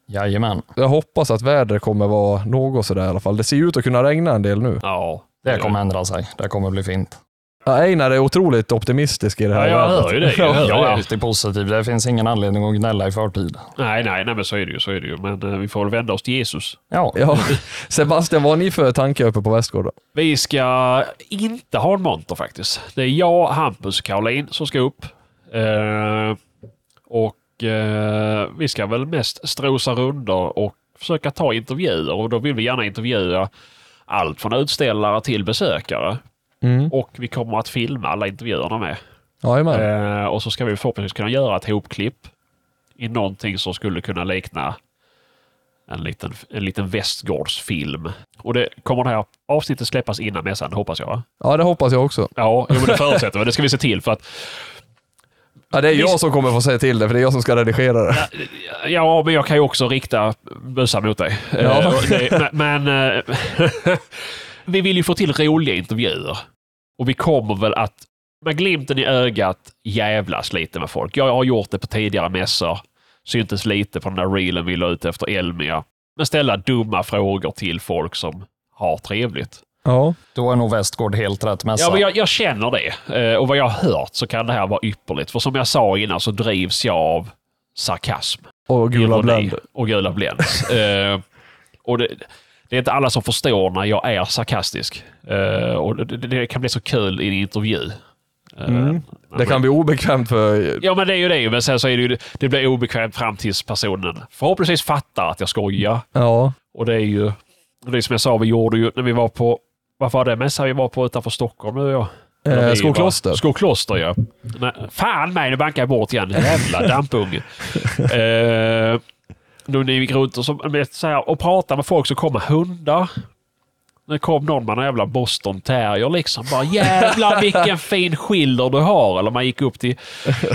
B: Jajamän.
A: Jag hoppas att vädret kommer vara något sådär i alla fall. Det ser ut att kunna regna en del nu.
C: Ja,
B: Det kommer ändra sig. Det kommer bli fint.
A: Ja, Einar är otroligt optimistisk i det här
C: Ja, jag hör ju det. Jag hör
B: Jag är
C: det.
B: alltid positiv. Det finns ingen anledning att gnälla i förtid.
C: Nej, nej, nej, men så är det ju. Så är det ju. Men eh, vi får väl vända oss till Jesus.
B: Ja,
A: Ja. <laughs> Sebastian, vad har ni för tankar uppe på Västgård då?
C: Vi ska inte ha en monter faktiskt. Det är jag, Hampus och Caroline som ska upp. Eh, och eh, vi ska väl mest strosa rundor och försöka ta intervjuer. Och då vill vi gärna intervjua allt från utställare till besökare.
A: Mm.
C: Och vi kommer att filma alla intervjuerna med.
A: Jajamän.
C: Eh, och så ska vi förhoppningsvis kunna göra ett hopklipp i någonting som skulle kunna likna en liten, en liten västgårdsfilm. Och det kommer det här avsnittet släppas innan mässan, hoppas jag. va?
A: Ja, det hoppas jag också.
C: Ja, jo, men det <laughs> förutsätter vi. Det ska vi se till för att
A: Ja, det är jag som kommer få säga till det, för det är jag som ska redigera det.
C: Ja, men jag kan ju också rikta bössan mot dig.
A: Ja.
C: Eh, det, men men eh, <laughs> vi vill ju få till roliga intervjuer. Och vi kommer väl att med glimten i ögat jävlas lite med folk. Jag har gjort det på tidigare mässor. Syntes lite på den där reelen vi la ut efter Elmia. Men ställa dumma frågor till folk som har trevligt.
A: Ja.
B: då är nog Västgård helt rätt mässa.
C: Ja, men jag, jag känner det. Eh, Och vad jag har hört så kan det här vara ypperligt. För som jag sa innan så drivs jag av sarkasm.
A: Och gula Blend.
C: Och gula Blends. Eh, och det, det är inte alla som förstår när jag är sarkastisk. Eh, och det, det, kan bli så kul i en intervju. Eh,
A: Mm. Det kan bli obekvämt för...
C: Ja, men det är ju det. Men sen så är det ju, det blir obekvämt fram tills personen förhoppningsvis fattar att jag skojar.
A: Ja.
C: Och det är ju, det är som jag sa, vi gjorde ju när vi var på, vad var det mässa vi var på utanför Stockholm nu? Eller
A: Eh, Skokloster.
C: Skokloster ja. Nej, fan mig, nu bankar jag bort igen. Jävla dampunge. <laughs> eh, nu när vi gick runt och, så, med, så här, och pratade med folk så kommer hundar. Det kom någon med en jävla Boston Terrier liksom. Bara jävlar vilken fin skilder du har. Eller man gick upp till,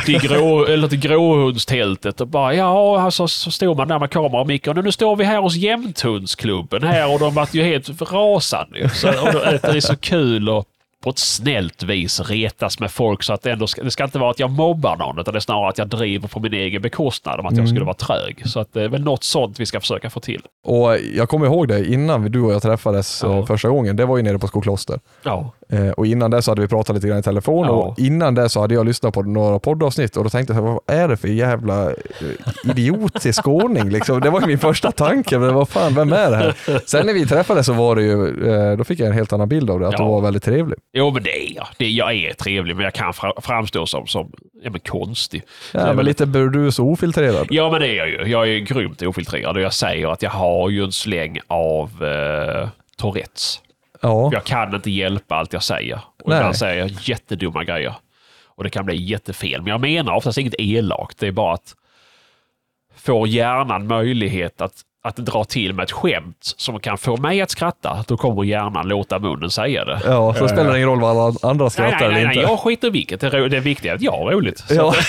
C: till, grå, eller till gråhundstältet och bara ja, alltså, så stod man där med kamera och mick. Och nu står vi här hos Jämthundsklubben här och de var ju helt rasande. Så, och det är så kul och på ett snällt vis retas med folk så att det ändå ska, det ska inte vara att jag mobbar någon utan det är snarare att jag driver på min egen bekostnad om att jag skulle vara trög. Så att det är väl något sånt vi ska försöka få till.
A: Och jag kommer ihåg det innan du och jag träffades
C: Ja.
A: eh, första gången. Det var ju nere på Skokloster.
C: Ja.
A: Eh, och innan det så hade vi pratat lite grann i telefon
C: Ja.
A: och innan det så hade jag lyssnat på några poddavsnitt och då tänkte jag, vad är det för jävla eh, idiotisk skåning liksom? Det var min första tanke, men vad fan, vem är det här? Sen när vi träffades så var det ju, eh, då fick jag en helt annan bild av det, att
C: Ja.
A: du var väldigt trevlig.
C: Jo, men det är jag. Det, jag är trevlig, men jag kan fra, framstå som, som ja, men konstig.
A: Ja, men lite burdus och ofiltrerad.
C: Ja, men det är jag ju. Jag är grymt ofiltrerad och jag säger att jag har ju en släng av eh, Tourettes.
A: Ja,
C: Jag kan inte hjälpa allt jag säger. Och
A: Nej.
C: ibland säger jag jättedumma grejer. Och det kan bli jättefel. Men jag menar oftast inget elakt. Det är bara att får hjärnan möjlighet att, att dra till med ett skämt som kan få mig att skratta, då kommer hjärnan låta munnen säga det.
A: ja så spelar det ingen roll vad andra
C: Nej,
A: skrattar
C: nej, nej,
A: eller
C: nej,
A: inte.
C: jag skiter i vilket. Det, är det är viktigt att jag har roligt.
A: Ja. <laughs>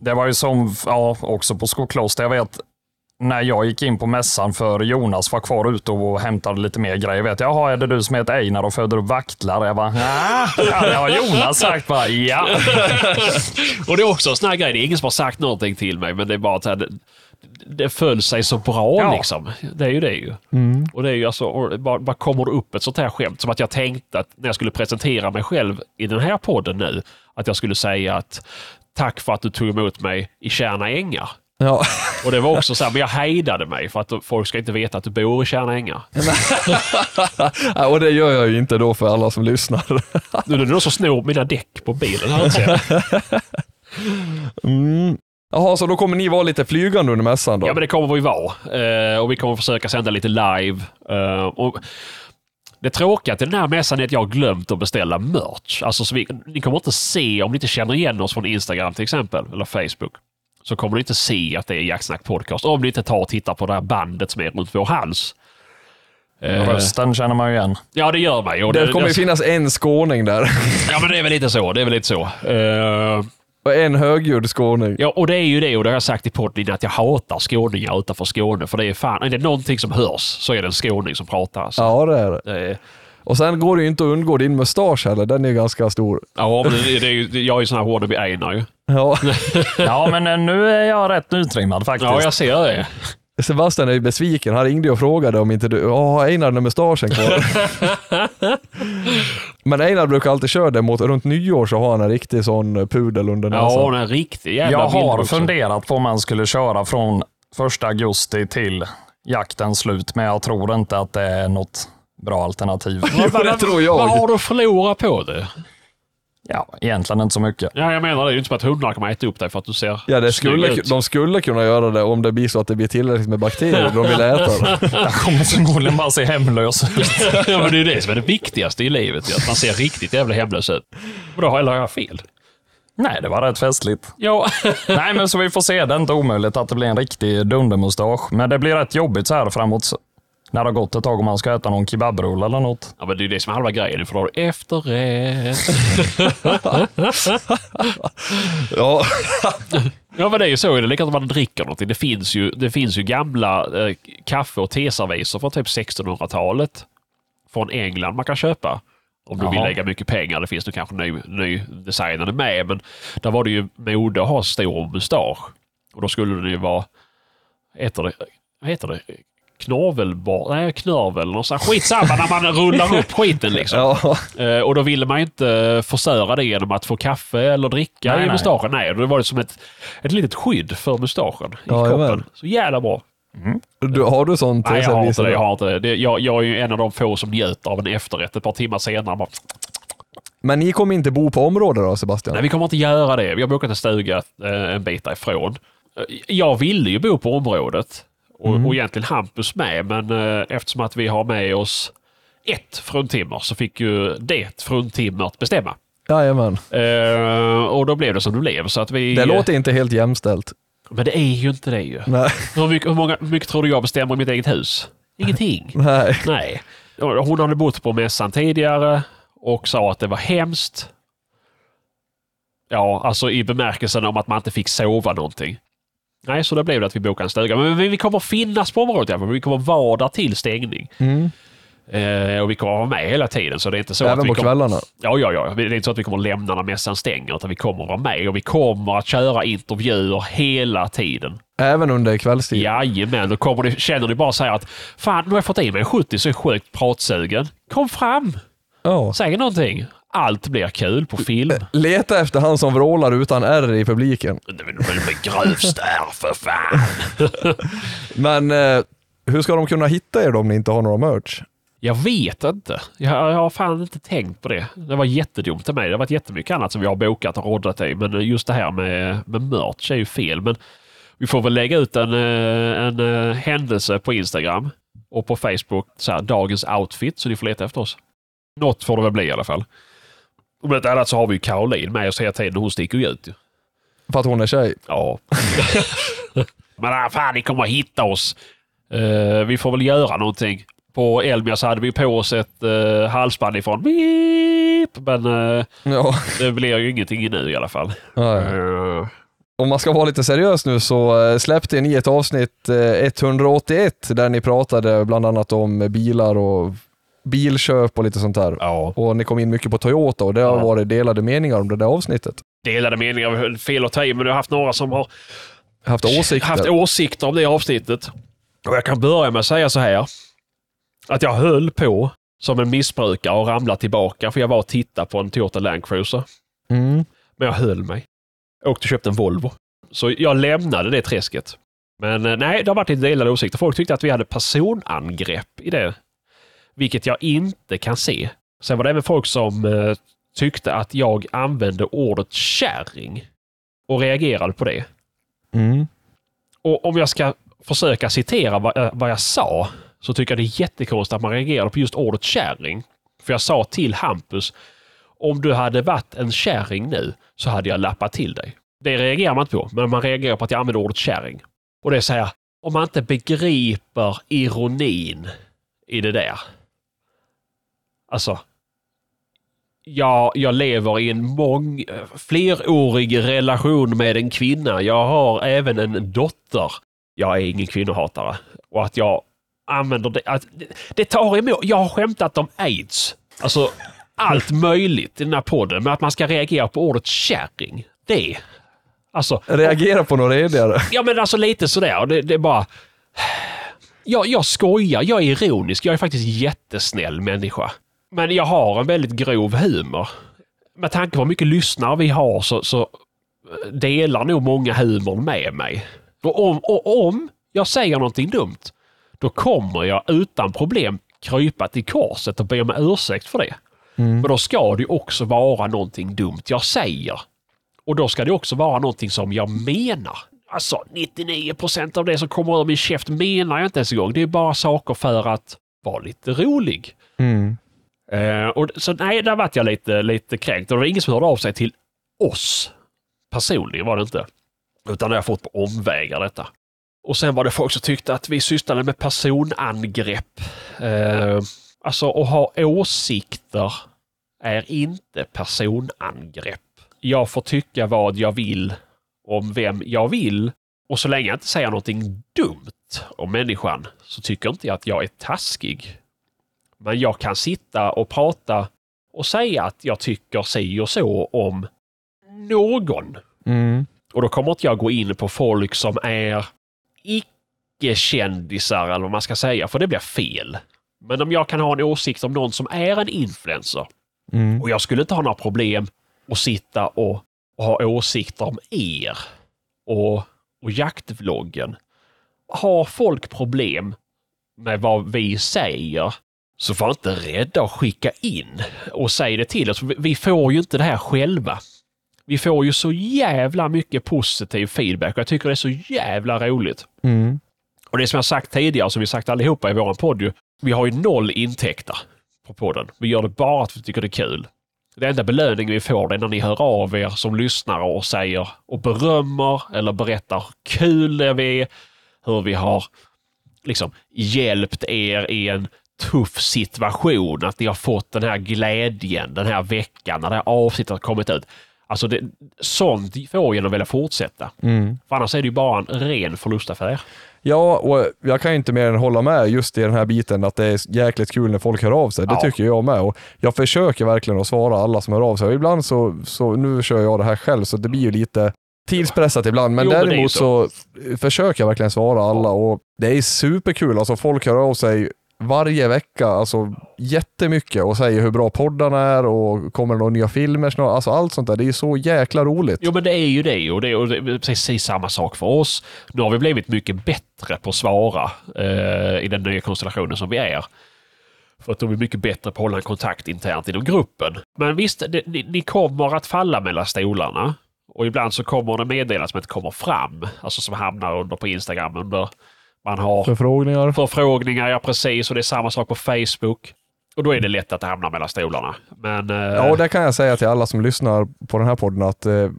B: Det var ju som, ja, också på Skokloster. Jag vet, när jag gick in på mässan för Jonas var kvar ute och hämtade lite mer grejer. Vet jag, Jaha, är det du som heter Einar och föder upp vaktlar? Jag bara, "Ah." <laughs> ja, det har Jonas sagt. Bara, ja. <laughs>
C: Och det är också en sån här grej, det är ingen som har sagt någonting till mig, men det är bara att det, det föll sig så bra
B: Ja.
C: liksom. Det är ju det ju. Och det är ju alltså, bara, bara kommer det upp ett sånt här skämt, som att jag tänkte att när jag skulle presentera mig själv i den här podden nu, att jag skulle säga att tack för att du tog emot mig i Tjärna Ängar.
A: Ja.
C: Och det var också så här, men jag hejdade mig för att folk ska inte veta att du bor i Tjärna Ängar. <laughs>
A: Ja, och det gör jag ju inte då för alla som lyssnar.
C: Nu är det någon som snor mina däck på bilen här.
A: Mm. Jaha, så då kommer ni vara lite flygande under mässan då?
C: Ja, men det kommer vi vara. Eh, och vi kommer försöka sända lite live. Eh, och det tråkiga till den här mässan är att jag har glömt att beställa merch. Alltså, så vi, ni kommer inte se, om ni inte känner igen oss från Instagram till exempel, eller Facebook, så kommer ni inte se att det är Jacksnack Podcast. Om ni inte tar och tittar på det här bandet som är runt vår hals. Eh,
B: Rösten känner man ju igen.
C: Ja, det gör man ju. Och
A: det kommer ju finnas en skåning där.
C: Ja, men det är väl lite så. Det är väl lite så. Eh,
A: Och en högljudd skåning.
C: Ja, och det är ju det, och det har jag sagt i podden att jag hatar skåningar utanför Skåne. För det är fan, är det någonting som hörs så är det en skåning som pratar. Alltså.
A: Ja, det är det.
C: Det är,
A: Och sen går det ju inte att undgå din mustasch heller. Den är ju ganska stor.
C: ja, men det, det är ju, jag är ju sån här wannabe Einar ju.
A: Ja. <laughs>
B: Ja, men eh, nu är jag rätt nytrimmad faktiskt.
C: Ja, jag ser det.
A: Sebastian är ju besviken. Han ringde och frågade om inte du, ja, har Einar den mustaschen kvar? <laughs> Men Einar brukar alltid köra det mot, runt nyår så har han en riktig sån pudel under näsan.
C: Ja, en riktig jävla
B: jag har funderat på om man skulle köra från första augusti till jaktens slut, men jag tror inte att det är något bra alternativ. <laughs>
A: Jo, det tror jag.
C: Vad har du att förlora på det?
B: Ja, egentligen inte så mycket.
C: Ja, jag menar det är ju inte som att hundarna kommer äta upp dig för att du ser
A: Ja, det skulle,
C: ut.
A: de skulle kunna göra det om det blir så att det blir tillräckligt med bakterier de vill äta. <laughs>
B: Jag kommer förmodligen bara se hemlös ut.
C: ja, men det är ju det som är det viktigaste i livet. Att man ser riktigt jävla hemlös ut. Och då har jag fel?
B: Nej, det var rätt festligt.
C: Ja.
B: Nej, men så vi får se. Det är inte omöjligt att det blir en riktig dundermustasch. Men det blir rätt jobbigt så här framåt när det har gått ett tag om man ska äta någon kebabrulle eller något.
C: ja, men det är ju det som är halva grejen. För då har du efterrätt. <laughs>
A: Ja,
C: Ja men det är ju så. Det är likadant om man dricker någonting. Det finns ju, det finns ju gamla eh, kaffe och teserviser från typ 1600-talet. Från England man kan köpa. Om du vill
B: Jaha.
C: lägga mycket pengar. Det finns nu kanske ny, ny designade med. Men där var det ju mode att ha stor mustasch. Och då skulle det ju vara, heter det, vad heter det? Knorvelbar, nej knörvel, någon sån skitsamma när man rullar upp skiten liksom. <laughs>
A: ja.
C: Eh, och då ville man inte förstöra det genom att få kaffe eller dricka
B: Nej,
C: i mustaschen. Nej, då var det som ett, ett litet skydd för mustaschen i
A: Ja,
C: kroppen.
A: jajamän.
C: Så jävla bra.
A: Du, har du sånt?
C: Nej, jag har inte det. Jag, har inte det. det jag, jag är ju en av de få som njöter av en efterrätt ett par timmar senare. Bara,
A: Men ni kommer inte bo på området då Sebastian?
C: nej, vi kommer inte göra det. Vi har bokat en stuga eh, en bit därifrån. Eh, Jag ville ju bo på området och, och egentligen Hampus med, men eh, eftersom att vi har med oss ett fruntimmer så fick ju det fruntimmert bestämma.
A: Jajamän.
C: Eh, och då blev det som det blev. Så att vi,
A: Det låter inte helt jämställt.
C: Men det är ju inte det ju.
A: Nej.
C: Hur mycket, hur många, hur mycket tror du jag bestämmer i mitt eget hus? Ingenting. <laughs>
A: Nej.
C: Nej. Hon hade bott på mässan tidigare och sa att det var hemskt. Ja, alltså i bemärkelsen om att man inte fick sova någonting. Nej, så då blev det att vi bokade en stuga. Men vi kommer finnas på området i alla fall. Vi kommer vara där till stängning.
A: Mm.
C: Eh, och vi kommer vara med hela tiden. Så det är inte så att
A: Även
C: vi
A: på
C: kommer...
A: kvällarna.
C: Ja, ja, ja. Det är inte så att vi kommer lämna när mässan stänger, utan vi kommer vara med och vi kommer att köra intervjuer hela tiden.
A: Även under kvällstid.
C: Jajamän, då kommer ni, känner ni bara så här att fan, nu har jag fått i mig en 70 så är jag sjukt pratsugen. Kom fram!
A: Ja.
C: Säg någonting. Allt blir kul på film.
A: Leta efter han som vrålar utan R i publiken.
C: Det väl grövst där för fan. <laughs>
A: Men eh, hur ska de kunna hitta er då om ni inte har några merch?
C: Jag vet inte. Jag, jag har fan inte tänkt på det. Det var jättedumt av mig. Det har varit jättemycket annat som vi har bokat och roddat i. Men just det här med, med merch är ju fel. Men vi får väl lägga ut en, eh, en, eh, händelse på Instagram och på Facebook. Så här, dagens outfit, så ni får leta efter oss. Något får det väl bli i alla fall. Om inte annat så har vi ju Caroline med oss hela tiden. Hon sticker ju ut.
A: För att hon är tjej?
C: Ja. <laughs> Men ah, fan, ni kommer hitta oss. Eh, vi får väl göra någonting. På Elmia så hade vi på oss ett uh, halsband ifrån beep, men eh,
A: Ja.
C: det blir ju ingenting nu i alla fall. Eh,
A: Om man ska vara lite seriös nu så släppte ni ett avsnitt eh, 181 där ni pratade bland annat om bilar och bilköp och lite sånt där.
C: ja.
A: Och ni kom in mycket på Toyota och det har
C: Ja.
A: varit delade meningar om det där avsnittet.
C: Delade meningar, fel att ta i, men jag har haft några som har
A: Haft åsikter.
C: haft åsikter om det avsnittet. Och jag kan börja med att säga så här. Att jag höll på som en missbrukare och ramlade tillbaka för jag var och tittade på en Toyota Land Cruiser.
A: Mm.
C: Men jag höll mig. Jag åkte och köpte en Volvo. Så jag lämnade det träsket. Men eh, nej, det har varit lite delade åsikter. Folk tyckte att vi hade personangrepp i det. Vilket jag inte kan se. Sen var det även folk som eh, tyckte att jag använde ordet kärring. och reagerade på det.
A: Mm.
C: Och om jag ska försöka citera vad, jag- vad jag sa så tycker jag det är jättekonstigt att man reagerade på just ordet kärring. För jag sa till Hampus, om du hade varit en kärring nu så hade jag lappat till dig. Det reagerar man inte på, men man reagerar på att jag använder ordet kärring. Och det är så här, om man inte begriper ironin i det där. Alltså, Ja, jag lever i en mång, flerårig relation med en kvinna. Jag har även en dotter. Jag är ingen kvinnohatare. Och att jag använder det. Att, det tar emot. Jag har skämtat om aids. Alltså allt möjligt i den här podden. Men att man ska reagera på ordet kärring. Det. Alltså,
A: Reagera på något redigare.
C: Ja men alltså lite sådär. Det, det är bara... Jag, jag skojar, jag är ironisk, jag är faktiskt jättesnäll människa. Men jag har en väldigt grov humor. Med tanke på hur mycket lyssnare vi har så, så delar nog många humorn med mig. Och om, och om jag säger någonting dumt, då kommer jag utan problem krypa till korset och be om ursäkt för det. Men då ska det också vara någonting dumt jag säger. Och då ska det också vara någonting som jag menar. Alltså 99% av det som kommer ur min käft menar jag inte ens en gång. Det är bara saker för att vara lite rolig.
A: Mm.
C: Eh, och, så nej, där vart jag lite, lite kränkt. Och det var ingen som hörde av sig till oss personligen var det inte. Utan det har jag fått på omvägar detta. Och sen var det folk som tyckte att vi sysslade med personangrepp. Eh, alltså att ha åsikter är inte personangrepp. Jag får tycka vad jag vill om vem jag vill. Och så länge jag inte säger någonting dumt om människan så tycker inte jag att jag är taskig. Men jag kan sitta och prata och säga att jag tycker si och så om någon.
A: Mm.
C: Och då kommer inte jag gå in på folk som är icke-kändisar eller vad man ska säga, för det blir fel. Men om jag kan ha en åsikt om någon som är en influencer
A: Mm.
C: och jag skulle inte ha några problem att sitta och, och ha åsikter om er och, och jaktvloggen. Har folk problem med vad vi säger så var inte rädda att skicka in och säga det till oss. Vi- får ju inte det här själva. Vi får ju så jävla mycket positiv feedback och jag tycker det är så jävla roligt.
A: Mm.
C: Och det som jag sagt tidigare, som vi sagt allihopa i våran podd ju, vi har ju noll intäkter på podden. Vi gör det bara att vi tycker det är kul. Det enda belöningen vi får det är när ni hör av er som lyssnare och säger och berömmer eller berättar hur kul det är, hur vi har liksom hjälpt er i en tuff situation, att ni har fått den här glädjen den här veckan när det här avsnittet har kommit ut. Alltså det, sånt får en att vilja fortsätta.
A: Mm.
C: För annars är det ju bara en ren förlustaffär.
A: Ja, och jag kan ju inte mer än hålla med just i den här biten att det är jäkligt kul när folk hör av sig. Det
C: Ja.
A: tycker jag med. Och jag försöker verkligen att svara alla som hör av sig. Och ibland så, så, nu kör jag det här själv, så det blir ju lite tidspressat ibland. Men
C: Jo, men
A: däremot
C: så.
A: så försöker jag verkligen svara alla och det är superkul. Alltså folk hör av sig varje vecka, alltså jättemycket och säger hur bra poddarna är och kommer det några nya filmer snart. Alltså allt sånt där. Det är så jäkla roligt.
C: Jo men det är ju det och det, är precis samma sak för oss. Nu har vi blivit mycket bättre på att svara eh, i den nya konstellationen som vi är. För att de är mycket bättre på att hålla en kontakt internt inom gruppen. Men visst, det, ni, ni kommer att falla mellan stolarna. Och ibland så kommer det meddelas som inte kommer fram. Alltså som hamnar under på Instagram under... Man har
A: Förfrågningar.
C: förfrågningar, ja precis. Och det är samma sak på Facebook. Och då är det lätt att det hamnar mellan stolarna. Men... eh,
A: Ja, och det kan jag säga till alla som lyssnar på den här podden att eh,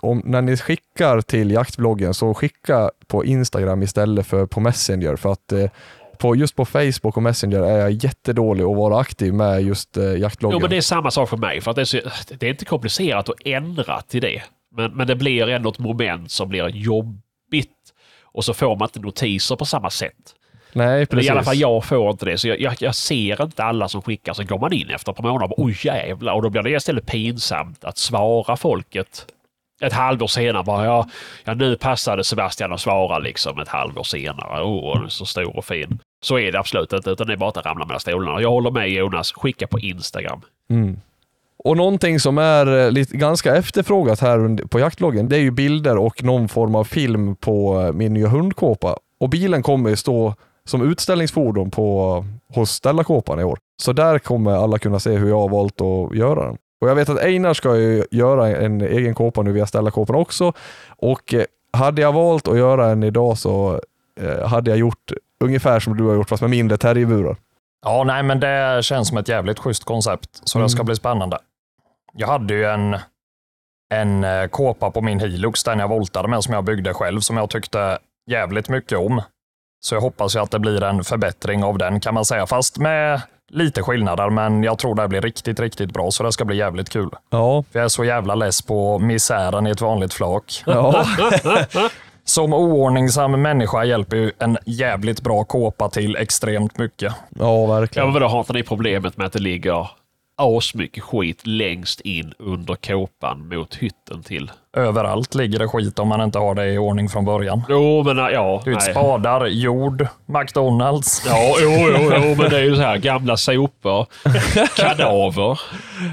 A: om, när ni skickar till jaktvloggen så skicka på Instagram istället för på Messenger för att eh, på, just på Facebook och Messenger är jag jättedålig att vara aktiv med just eh, jaktvloggen.
C: Jo, men det är samma sak för mig. För att det, är så, det är inte komplicerat att ändra till det. Men, men det blir ändå ett moment som blir jobbigt. Och så får man inte notiser på samma sätt.
A: Nej, precis.
C: I alla fall jag får inte det. Så jag, jag, jag ser inte alla som skickar. Så går man in efter ett par månader och bara, oj jävlar. Och då blir det istället pinsamt att svara folket ett halvår senare. Bara, ja, ja, nu passade Sebastian att svara liksom ett halvår senare. Åh, oh, så stor och fin. Så är det absolut inte, utan det är bara att det ramlar mellan stolarna. Jag håller med Jonas, skicka på Instagram.
A: Mm. Och någonting som är eh, lite, ganska efterfrågat här på jaktloggen, det är ju bilder och någon form av film på eh, min nya hundkåpa. Och bilen kommer stå som utställningsfordon på, hos Stellakåpan i år. Så där kommer alla kunna se hur jag har valt att göra den. Och jag vet att Einar ska ju göra en egen kåpa nu via Ställa-kåpan också. Och eh, hade jag valt att göra en idag så eh, hade jag gjort ungefär som du har gjort fast med mindre terrierburar.
B: Ja, nej, men det känns som ett jävligt schysst koncept, så det ska
A: Mm.
B: bli spännande. Jag hade ju en, en eh, kåpa på min Hilux, den jag voltade med, som jag byggde själv, som jag tyckte jävligt mycket om. Så jag hoppas ju att det blir en förbättring av den kan man säga, fast med lite skillnader, men jag tror det blir riktigt, riktigt bra, så det ska bli jävligt kul.
A: Ja,
B: För jag är så jävla less på misären i ett vanligt flak.
A: ja. <laughs>
B: Som oordningsam människa hjälper ju en jävligt bra kåpa till extremt mycket.
A: ja
C: Ja,
A: verkligen.
C: men vadå, har inte ni problemet med att det ligger asmycket skit längst in under kåpan mot hytten till?
B: Överallt ligger det skit om man inte har det i ordning från början.
C: Jo, men ja.
B: Du vet,
C: nej.
B: spadar, jord, McDonalds.
C: Ja, jo, jo, jo, men det är ju så här gamla sopor, <laughs> kadaver.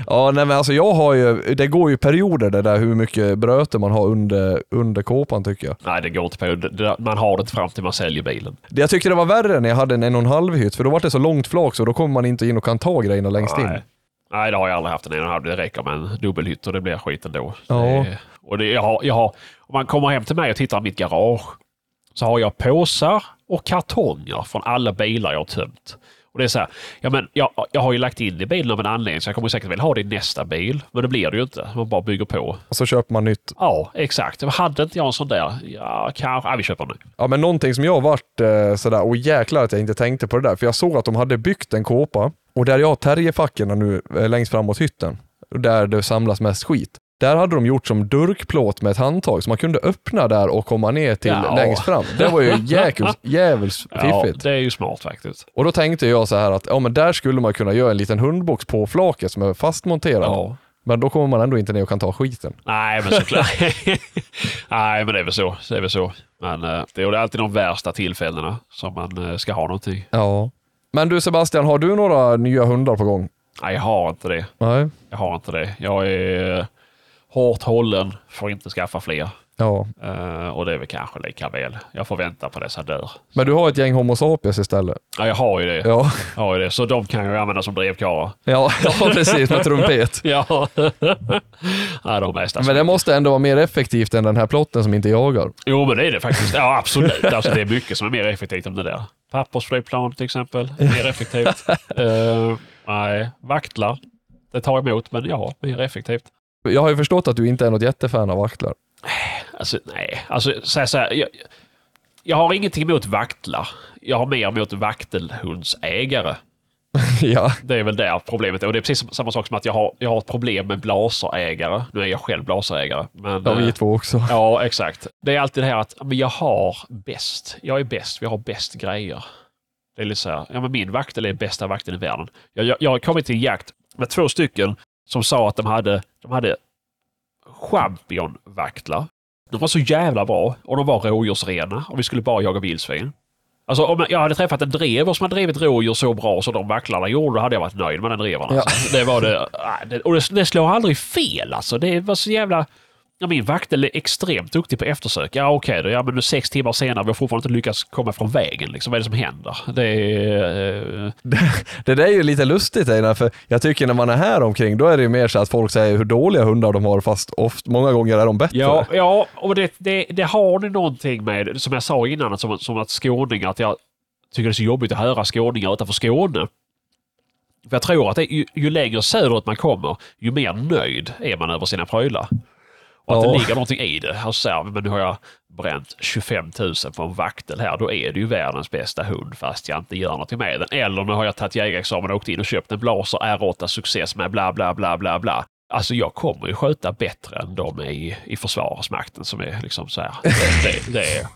A: Ja, nej, men alltså jag har ju, det går ju perioder det där hur mycket bröte man har under, under kåpan tycker jag.
C: Nej, det går inte på. Man har det inte fram till man säljer bilen.
A: Det jag tyckte det var värre när jag hade en en och en halv hytt, för då var det så långt flak så då kommer man inte in och kan ta grejerna längst in.
C: Nej. Det har jag aldrig haft en en och en halv. Det räcker med en dubbelhytt och det blir skit ändå.
A: Ja.
C: Det, och det, jag har, jag har, om man kommer hem till mig och tittar i mitt garage så har jag påsar och kartonger från alla bilar jag har tömt. Och det är så här, ja, men jag, jag har ju lagt in i bilen av en anledning så jag kommer säkert vilja ha det i nästa bil. Men det blir det ju inte. Man bara bygger på.
A: Och så köper man nytt.
C: Ja, exakt. Hade inte jag en sån där? Ja, kanske. Ja, vi köper nu.
A: Ja men någonting som jag varit eh, sådär, och jäklar att jag inte tänkte på det där, för jag såg att de hade byggt en kåpa och där jag har terrierfackorna nu eh, längst fram mot hytten, där det samlas mest skit. Där hade de gjort som durkplåt med ett handtag så man kunde öppna där och komma ner till
C: Ja.
A: längst fram. Det var ju <laughs> jäkels, jävels
C: Ja,
A: fiffigt.
C: det är ju smart faktiskt.
A: Och då tänkte jag så här att ja, men där skulle man kunna göra en liten hundbox på flaket som är fastmonterad.
C: Ja.
A: Men då kommer man ändå inte ner och kan ta skiten.
C: Nej, men såklart. <laughs> Nej, men det är väl så. Det är väl så. Men eh, det är alltid de värsta tillfällena som man eh, ska ha någonting.
A: Ja. Men du Sebastian, har du några nya hundar på gång?
C: Nej, jag har inte det.
A: Nej.
C: Jag har inte det. Jag är eh, hårt hållen, får inte skaffa fler.
A: Ja.
C: Eh, och det är väl kanske lika väl. Jag får vänta på dessa dör.
A: Men du har ett gäng Homo sapiens istället?
C: Ja, jag har ju det.
A: Ja,
C: Jag har ju det. Så de kan jag ju använda som drevkarlar.
A: ja, <laughs> ja precis med trumpet. <laughs>
C: Ja. Nej, de bästa.
A: Men det måste ändå vara mer effektivt än den här plotten som inte jagar.
C: Jo, men det är det faktiskt. Ja, absolut. Alltså, det är mycket som är mer effektivt än det där. Pappersflygplan till exempel. Mer effektivt. <laughs> Eh, nej, vaktlar. Det tar emot, men ja, mer effektivt.
A: Jag har ju förstått att du inte är något jättefan av vaktlar.
C: Alltså, nej. Alltså, så här, så här, jag, jag har ingenting emot vaktlar. Jag har mer emot vaktelhundsägare. <laughs>
A: ja.
C: Det är väl där problemet är. Och det är precis samma sak som att jag har, jag har ett problem med blaserägare. Nu är jag själv blaserägare. Men,
A: Ja, vi
C: eh,
A: två också.
C: Ja, exakt. Det är alltid det här att men jag har bäst. Jag är bäst. Vi har bäst grejer. Det är lite så här, ja men min vaktel är bästa vakten i världen. Jag, jag, jag har kommit till jakt med två stycken som sa att de hade, de hade championvaktlar. De var så jävla bra och de var rådjursrena och vi skulle bara jaga vildsvin. Alltså om jag hade träffat en drever som hade drivit rådjur så bra som de vaktlarna gjorde, då hade jag varit nöjd med den drevern.
A: Ja.
C: Alltså. Det var det, nej, det. Och det, det slår aldrig fel alltså. Det var så jävla... Ja, min vaktel är extremt duktig på eftersök. Ja okej då, ja, men nu sex timmar senare vi har fortfarande inte lyckats komma från vägen. Liksom. Vad är det som händer? Det är... eh,
A: Det där är ju lite lustigt Einar, för jag tycker när man är här omkring, då är det ju mer så att folk säger hur dåliga hundar de har, fast oft, många gånger är de bättre.
C: Ja, ja och det, det, det har ni någonting med, som jag sa innan, som, som att skåningar, att jag tycker det är så jobbigt att höra skåningar utanför Skåne. För jag tror att det, ju, ju längre söderut man kommer, ju mer nöjd är man över sina prylar. Och att
A: Ja.
C: det ligger någonting i det. Så här, men nu har jag bränt 25 000 på en vaktel här, då är det ju världens bästa hund fast jag inte gör någonting med den. Eller nu har jag tagit jägarexamen och åkt in och köpt en Blaser R8 Success med bla bla bla bla bla. Alltså jag kommer ju sköta bättre än de i, i Försvarsmakten som är liksom så här. Det, det, det är...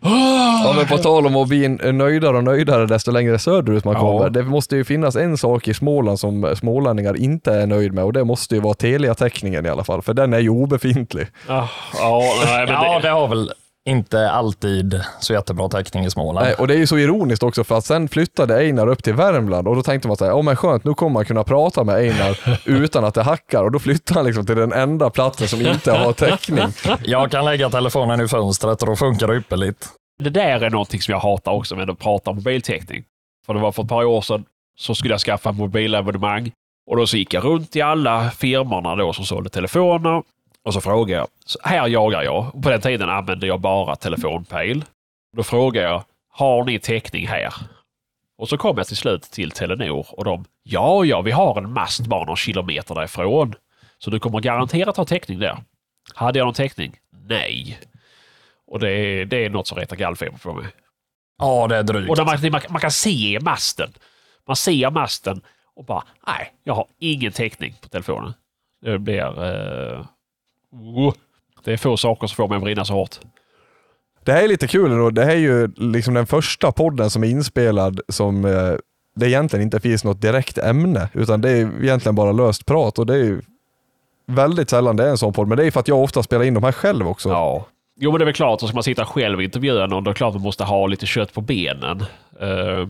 A: Ja, men på tal om att bli nöjdare och nöjdare desto längre söderut man
C: Ja.
A: kommer. Det måste ju finnas en sak i Småland som smålänningar inte är nöjd med och det måste ju vara Telia-täckningen i alla fall, för den är ju obefintlig.
C: Ja, ja, nej, men
B: Ja,
C: det,
B: det har väl inte alltid så jättebra täckning i Småland.
A: Nej, och det är ju så ironiskt också för att sen flyttade Einar upp till Värmland och då tänkte man såhär, ja men skönt, nu kommer man kunna prata med Einar <laughs> utan att det hackar och då flyttar han liksom till den enda platsen som inte har täckning. <laughs>
B: Jag kan lägga telefonen i fönstret och då funkar det ypperligt.
C: det där är någonting som jag hatar också med att prata om mobiltäckning. För det var för ett par år sedan så skulle jag skaffa mobilabonnemang Och då så gick jag runt i alla firmorna då som sålde telefoner. Och så frågade jag, så här jagar jag. På den tiden använde jag bara telefonpejl. Då frågade jag, har ni täckning här? Och så kom jag till slut till Telenor och de, ja, ja, vi har en mast bara några kilometer därifrån. Så du kommer garanterat ha täckning där. Hade jag någon täckning? Nej. Och det är, det är något som retar gallfeber på mig.
B: Ja, det är drygt.
C: Och där man, man, man kan se masten. Man ser masten och bara, nej, jag har ingen täckning på telefonen. Det blir... Eh, det är få saker som får mig att brinna så hårt.
A: Det här är lite kul ändå. Det här är ju liksom den första podden som är inspelad som eh, det egentligen inte finns något direkt ämne, utan det är egentligen bara löst prat och det är ju väldigt sällan det är en sån podd, men det är för att jag ofta spelar in de här själv också.
C: Ja. Jo, men det är väl klart, så ska man sitta själv och intervjua någon, då är det klart att man måste ha lite kött på benen. Uh,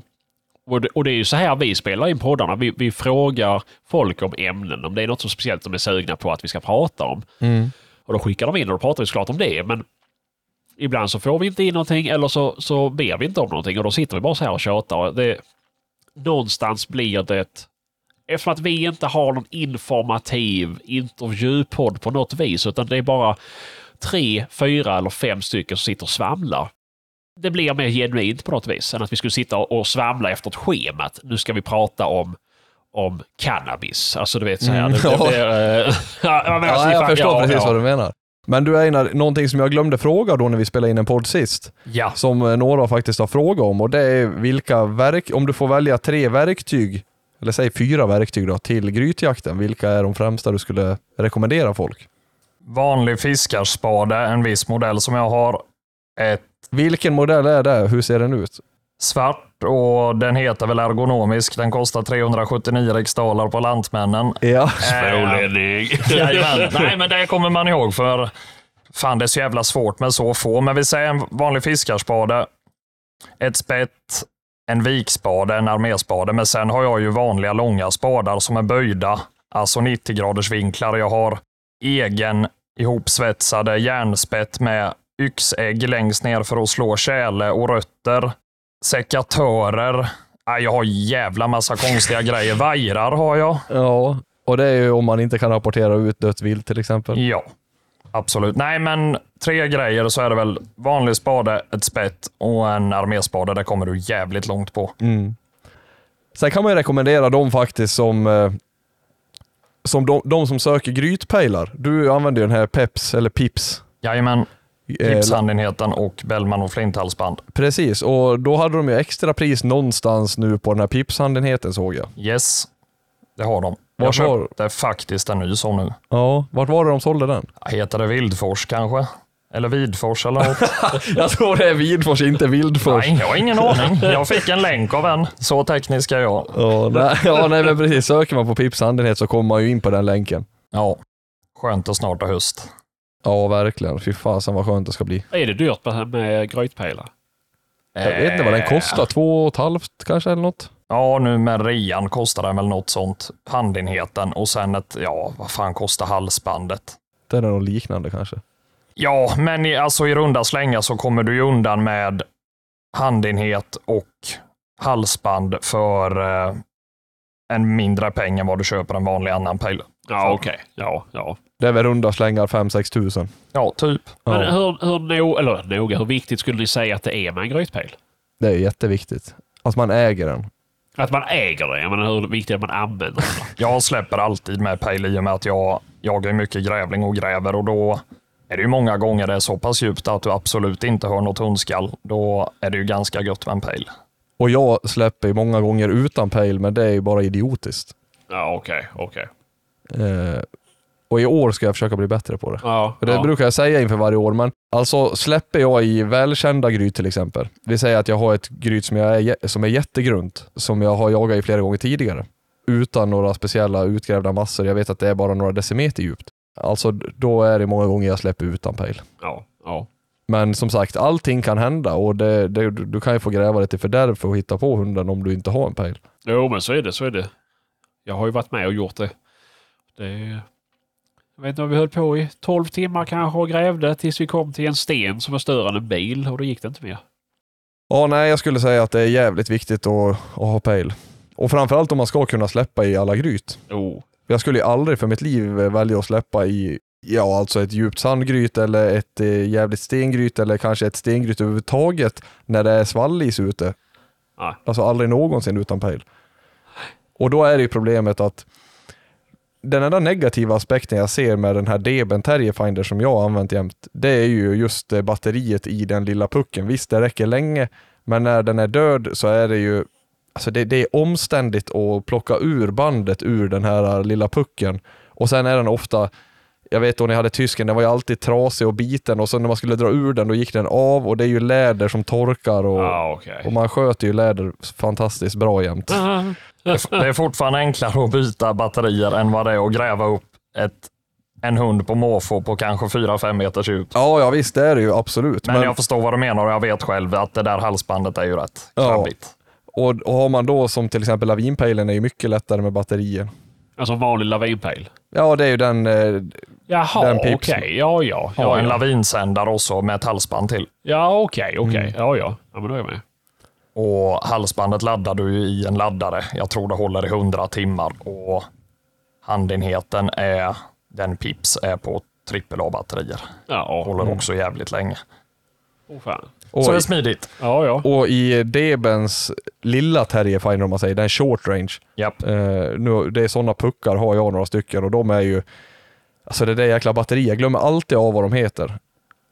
C: och, det, och det är ju så här vi spelar in poddarna. Vi, vi frågar folk om ämnen, om det är något så speciellt de är sugna på att vi ska prata om.
A: Mm.
C: Och då skickar de in och då pratar vi såklart om det. Men ibland så får vi inte in någonting eller så, så ber vi inte om någonting och då sitter vi bara så här och tjatar. Det, någonstans blir det Eftersom att vi inte har någon informativ intervjupodd på något vis, utan det är bara tre, fyra eller fem stycken som sitter och svamlar. Det blir mer genuint på något vis än att vi skulle sitta och svamla efter ett schema. Nu ska vi prata om om cannabis. Alltså du vet så här.
A: Mm,
C: det,
A: ja.
C: eh, <laughs> ja, men alltså,
A: Ja, jag
C: fan-
A: förstår
C: ja,
A: precis
C: ja.
A: vad du menar. Men du Einar, någonting som jag glömde fråga då när vi spelade in en podd sist,
B: Ja.
A: som eh, några faktiskt har frågat om och det är vilka verk, om du får välja tre verktyg, eller säg fyra verktyg då, till grytjakten, vilka är de främsta du skulle rekommendera folk?
B: Vanlig fiskarspade, en viss modell som jag har. Ett
A: Vilken modell är det? Hur ser den ut?
B: svart och den heter väl ergonomisk. Den kostar 379 riksdaler på Lantmännen.
A: Ja.
C: Smålänning.
B: Jajamän. <laughs> Nej, men det kommer man ihåg för fan det är så jävla svårt med så få. Men vi säger en vanlig fiskarspade, ett spett, en vikspade, en arméspade. Men sen har jag ju vanliga långa spadar som är böjda, alltså 90 graders vinklar. Jag har egen ihopsvetsade järnspett med yxägg längst ner för att slå tjäle och rötter. Sekatörer. Jag har jävla massa konstiga grejer. Vajrar har jag.
A: Ja, och det är ju om man inte kan rapportera ut dött vilt till exempel.
B: Ja, absolut. Nej, men tre grejer så är det väl vanlig spade, ett spett och en arméspade. Det kommer du jävligt långt på.
A: Mm. Sen kan man ju rekommendera dem faktiskt som, eh, som de, de som söker grytpejlar. Du använder ju den här Peps, eller Pips.
B: Jajamän, Gipshandenheten och Bellman och Flinthalsband.
A: Precis, och då hade de ju extra pris någonstans nu på den här Pipshandenheten såg jag.
B: Yes, det har de. Jag
A: Vart var-
B: köpte faktiskt en ny sån nu.
A: Ja, vart var det de sålde den?
B: Heter det Vildfors kanske? Eller Vidfors eller något? <laughs>
A: jag tror det är Vidfors, inte Vildfors.
B: Nej, jag har ingen aning. Jag fick en länk av en. Så teknisk är jag.
A: Ja, nej, ja, nej men precis. Söker man på Pipshandenhet så kommer man ju in på den länken.
B: Ja, skönt att snart är höst.
A: Ja, verkligen. Fy fasen vad skönt det ska bli.
C: Är det dyrt med, med grytpejlar?
A: Jag vet inte vad den
B: Eh,
A: kostar. Två och ett halvt kanske eller något?
B: Ja, nu med rean kostar den väl något sånt. Handenheten och sen ett, ja, vad fan kostar halsbandet?
A: Det är något liknande kanske.
B: Ja, men i, alltså i runda slängar så kommer du ju undan med handenhet och halsband för eh, en mindre peng än vad du köper en vanlig annan pejl.
C: Ja, okej. Ja, ja.
A: Det är väl runda slängar 5-6 tusen.
B: Ja, typ.
C: Men
A: Ja,
C: hur, hur, no, eller, noga, hur viktigt skulle ni säga att det är med en grytpejl?
A: det är jätteviktigt. Att man äger den.
C: Att man äger det? Jag menar, hur viktigt är att man använder den? <laughs>
B: Jag släpper alltid med pejl i och med att jag jagar mycket grävling och gräver och då är det ju många gånger det är så pass djupt att du absolut inte hör något hundskall. Då är det ju ganska gött med en pejl.
A: Och jag släpper ju många gånger utan pejl, men det är ju bara idiotiskt.
C: Ja, okej, okej.
A: Eh, och i år ska jag försöka bli bättre på det.
C: Ja,
A: det
C: ja.
A: brukar jag säga inför varje år, men alltså släpper jag i välkända gryt till exempel. Vi säger att jag har ett gryt som, jag är, som är jättegrunt, som jag har jagat i flera gånger tidigare. Utan några speciella utgrävda massor. Jag vet att det är bara några decimeter djupt. Alltså då är det många gånger jag släpper utan pejl.
C: Ja, ja.
A: Men som sagt, allting kan hända och det, det, du kan ju få gräva lite fördärv för att hitta på hunden om du inte har en pejl.
C: Jo, men så är det. Så är det. Jag har ju varit med och gjort det. det jag vet inte vad vi höll på i 12 timmar kanske och grävde tills vi kom till en sten som var större än en bil och då gick det inte mer.
A: Ja, nej, jag skulle säga att det är jävligt viktigt att, att ha pejl. Och framförallt om man ska kunna släppa i alla gryt.
C: Oh.
A: Jag skulle ju aldrig för mitt liv välja att släppa i Ja, alltså ett djupt sandgryt eller ett eh, jävligt stengryt eller kanske ett stengryt överhuvudtaget när det är svallis ute.
C: Nej.
A: Alltså aldrig någonsin utan pejl. Och då är det ju problemet att den enda negativa aspekten jag ser med den här Deben Terrierfinder som jag har använt jämt, det är ju just eh, batteriet i den lilla pucken. Visst, det räcker länge, men när den är död så är det ju Alltså det, det är omständigt att plocka ur bandet ur den här lilla pucken. Och sen är den ofta, jag vet då när jag hade tysken, den var ju alltid trasig och biten och så när man skulle dra ur den då gick den av och det är ju läder som torkar och,
C: Ja, okej.
A: och man sköter ju läder fantastiskt bra jämt.
B: Det <laughs> är- det är fortfarande enklare att byta batterier än vad det är att gräva upp ett, en hund på måfå på kanske 4-5 meters djup.
A: Ja, ja visst det är det ju absolut.
B: Men, jag förstår vad du menar och jag vet själv att det där halsbandet är ju rätt
A: Ja.
B: krabbigt.
A: och, och har man då som till exempel lavinpejlen är ju mycket lättare med batterier.
C: Alltså vanlig lavinpejl.
A: Ja, det är ju den, eh,
C: Jaha,
A: Den
C: okej.
A: pipsen.
C: Ja, ja.
B: Ja,
C: Ja,
B: en
C: ja.
B: lavinsändare också med ett halsband till.
C: ja okej, okej.
A: Mm.
C: Ja, ja. Ja, men då är jag med.
B: Och halsbandet laddar du i en laddare. Jag tror det håller i 100 timmar och handenheten är, den Pips är på AAA-batterier.
C: Ja,
B: Håller också jävligt länge.
C: oh, fan.
A: och,
B: Så det är smidigt.
C: Ja, ja.
A: och i Debens lilla terrierfinder om man säger, den short range.
B: Japp.
A: Eh, nu, det är sådana puckar har jag några stycken och de är ju, alltså det där jäkla batteriet, jag glömmer alltid av vad de heter.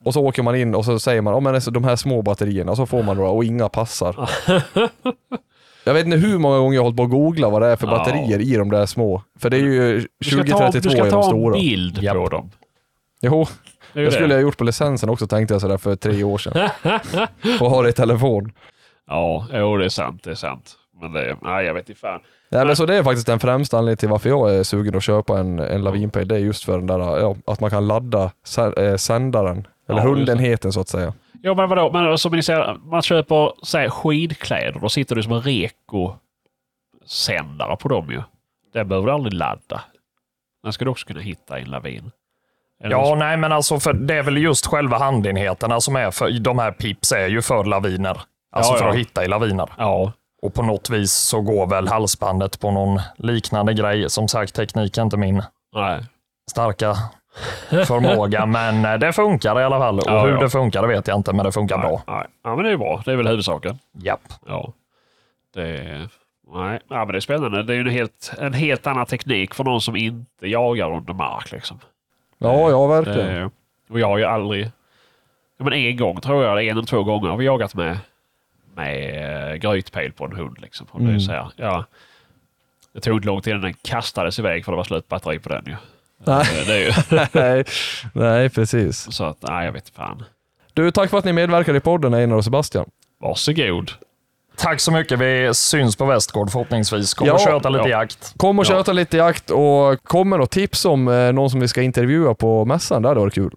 A: Och så åker man in och så säger man, ja men alltså, de här små batterierna, så får man några och inga passar. <laughs> jag vet inte hur många gånger jag har hållit på att googla vad det är för batterier i de där små. För det är ju
C: Du ska ta,
A: 2032
C: du ska
A: de
C: ta en
A: stora.
C: bild på
B: Japp.
C: dem.
A: Jo,
C: Det
A: det skulle jag gjort på licensen också tänkte jag sådär för tre år sedan. <laughs> och ha det i telefon.
C: Ja, jo, det är sant. Det är sant. Men det nej, jag vet inte fan.
A: Nej, men så det är faktiskt den främsta anledningen till varför jag är sugen att köpa en, en Lavinpay. Det är just för den där, ja, att man kan ladda eh, sändaren, eller
C: Ja,
A: hundenheten så att säga.
C: Ja, men vadå? Men som ni säger, man köper säg, skidkläder. Då sitter det som en reko-sändare på dem ju. Den behöver du aldrig ladda. Den ska du också kunna hitta i en lavin. Eller
B: Ja, nej men alltså för det är väl just själva handenheterna som är för, de här Pips är ju för laviner. Alltså
C: Ja,
B: för
C: ja.
B: att hitta i laviner.
C: Ja,
B: Och på något vis så går väl halsbandet på någon liknande grej. Som sagt, teknik är inte min
C: nej.
B: starka förmåga, men eh, det funkar i alla fall. Och
C: Ja,
B: hur
C: ja.
B: det funkar det vet jag inte, men det funkar bra.
C: Nej, nej. Ja, men det är bra. Det är väl huvudsaken.
B: Japp.
C: Ja. Det. Nej, ja, men det är spännande. Det är ju en helt, en helt annan teknik för någon som inte jagar under mark. Liksom.
A: Ja, ja verkligen.
C: Det, och jag har ju aldrig... Ja, men en gång tror jag, en eller två gånger har vi jagat med, med uh, grytpejl på en hund. Liksom. Och det, är
A: Mm.
C: så här, ja, det tog inte lång tid innan den kastades iväg för det var slut batteri på den ju.
A: Nej.
C: Är ju <laughs>
A: nej, nej, precis.
C: så att, nej jag vet fan.
A: Du, tack för att ni medverkar i podden Einar och Sebastian.
C: Varsågod.
B: Tack så mycket. Vi syns på Västgård förhoppningsvis. Kommer
A: Ja,
B: och köta lite
C: ja.
B: jakt.
A: Kom och
C: Ja.
A: köta lite jakt och kommer något tips om eh, någon som vi ska intervjua på mässan, det hade varit kul.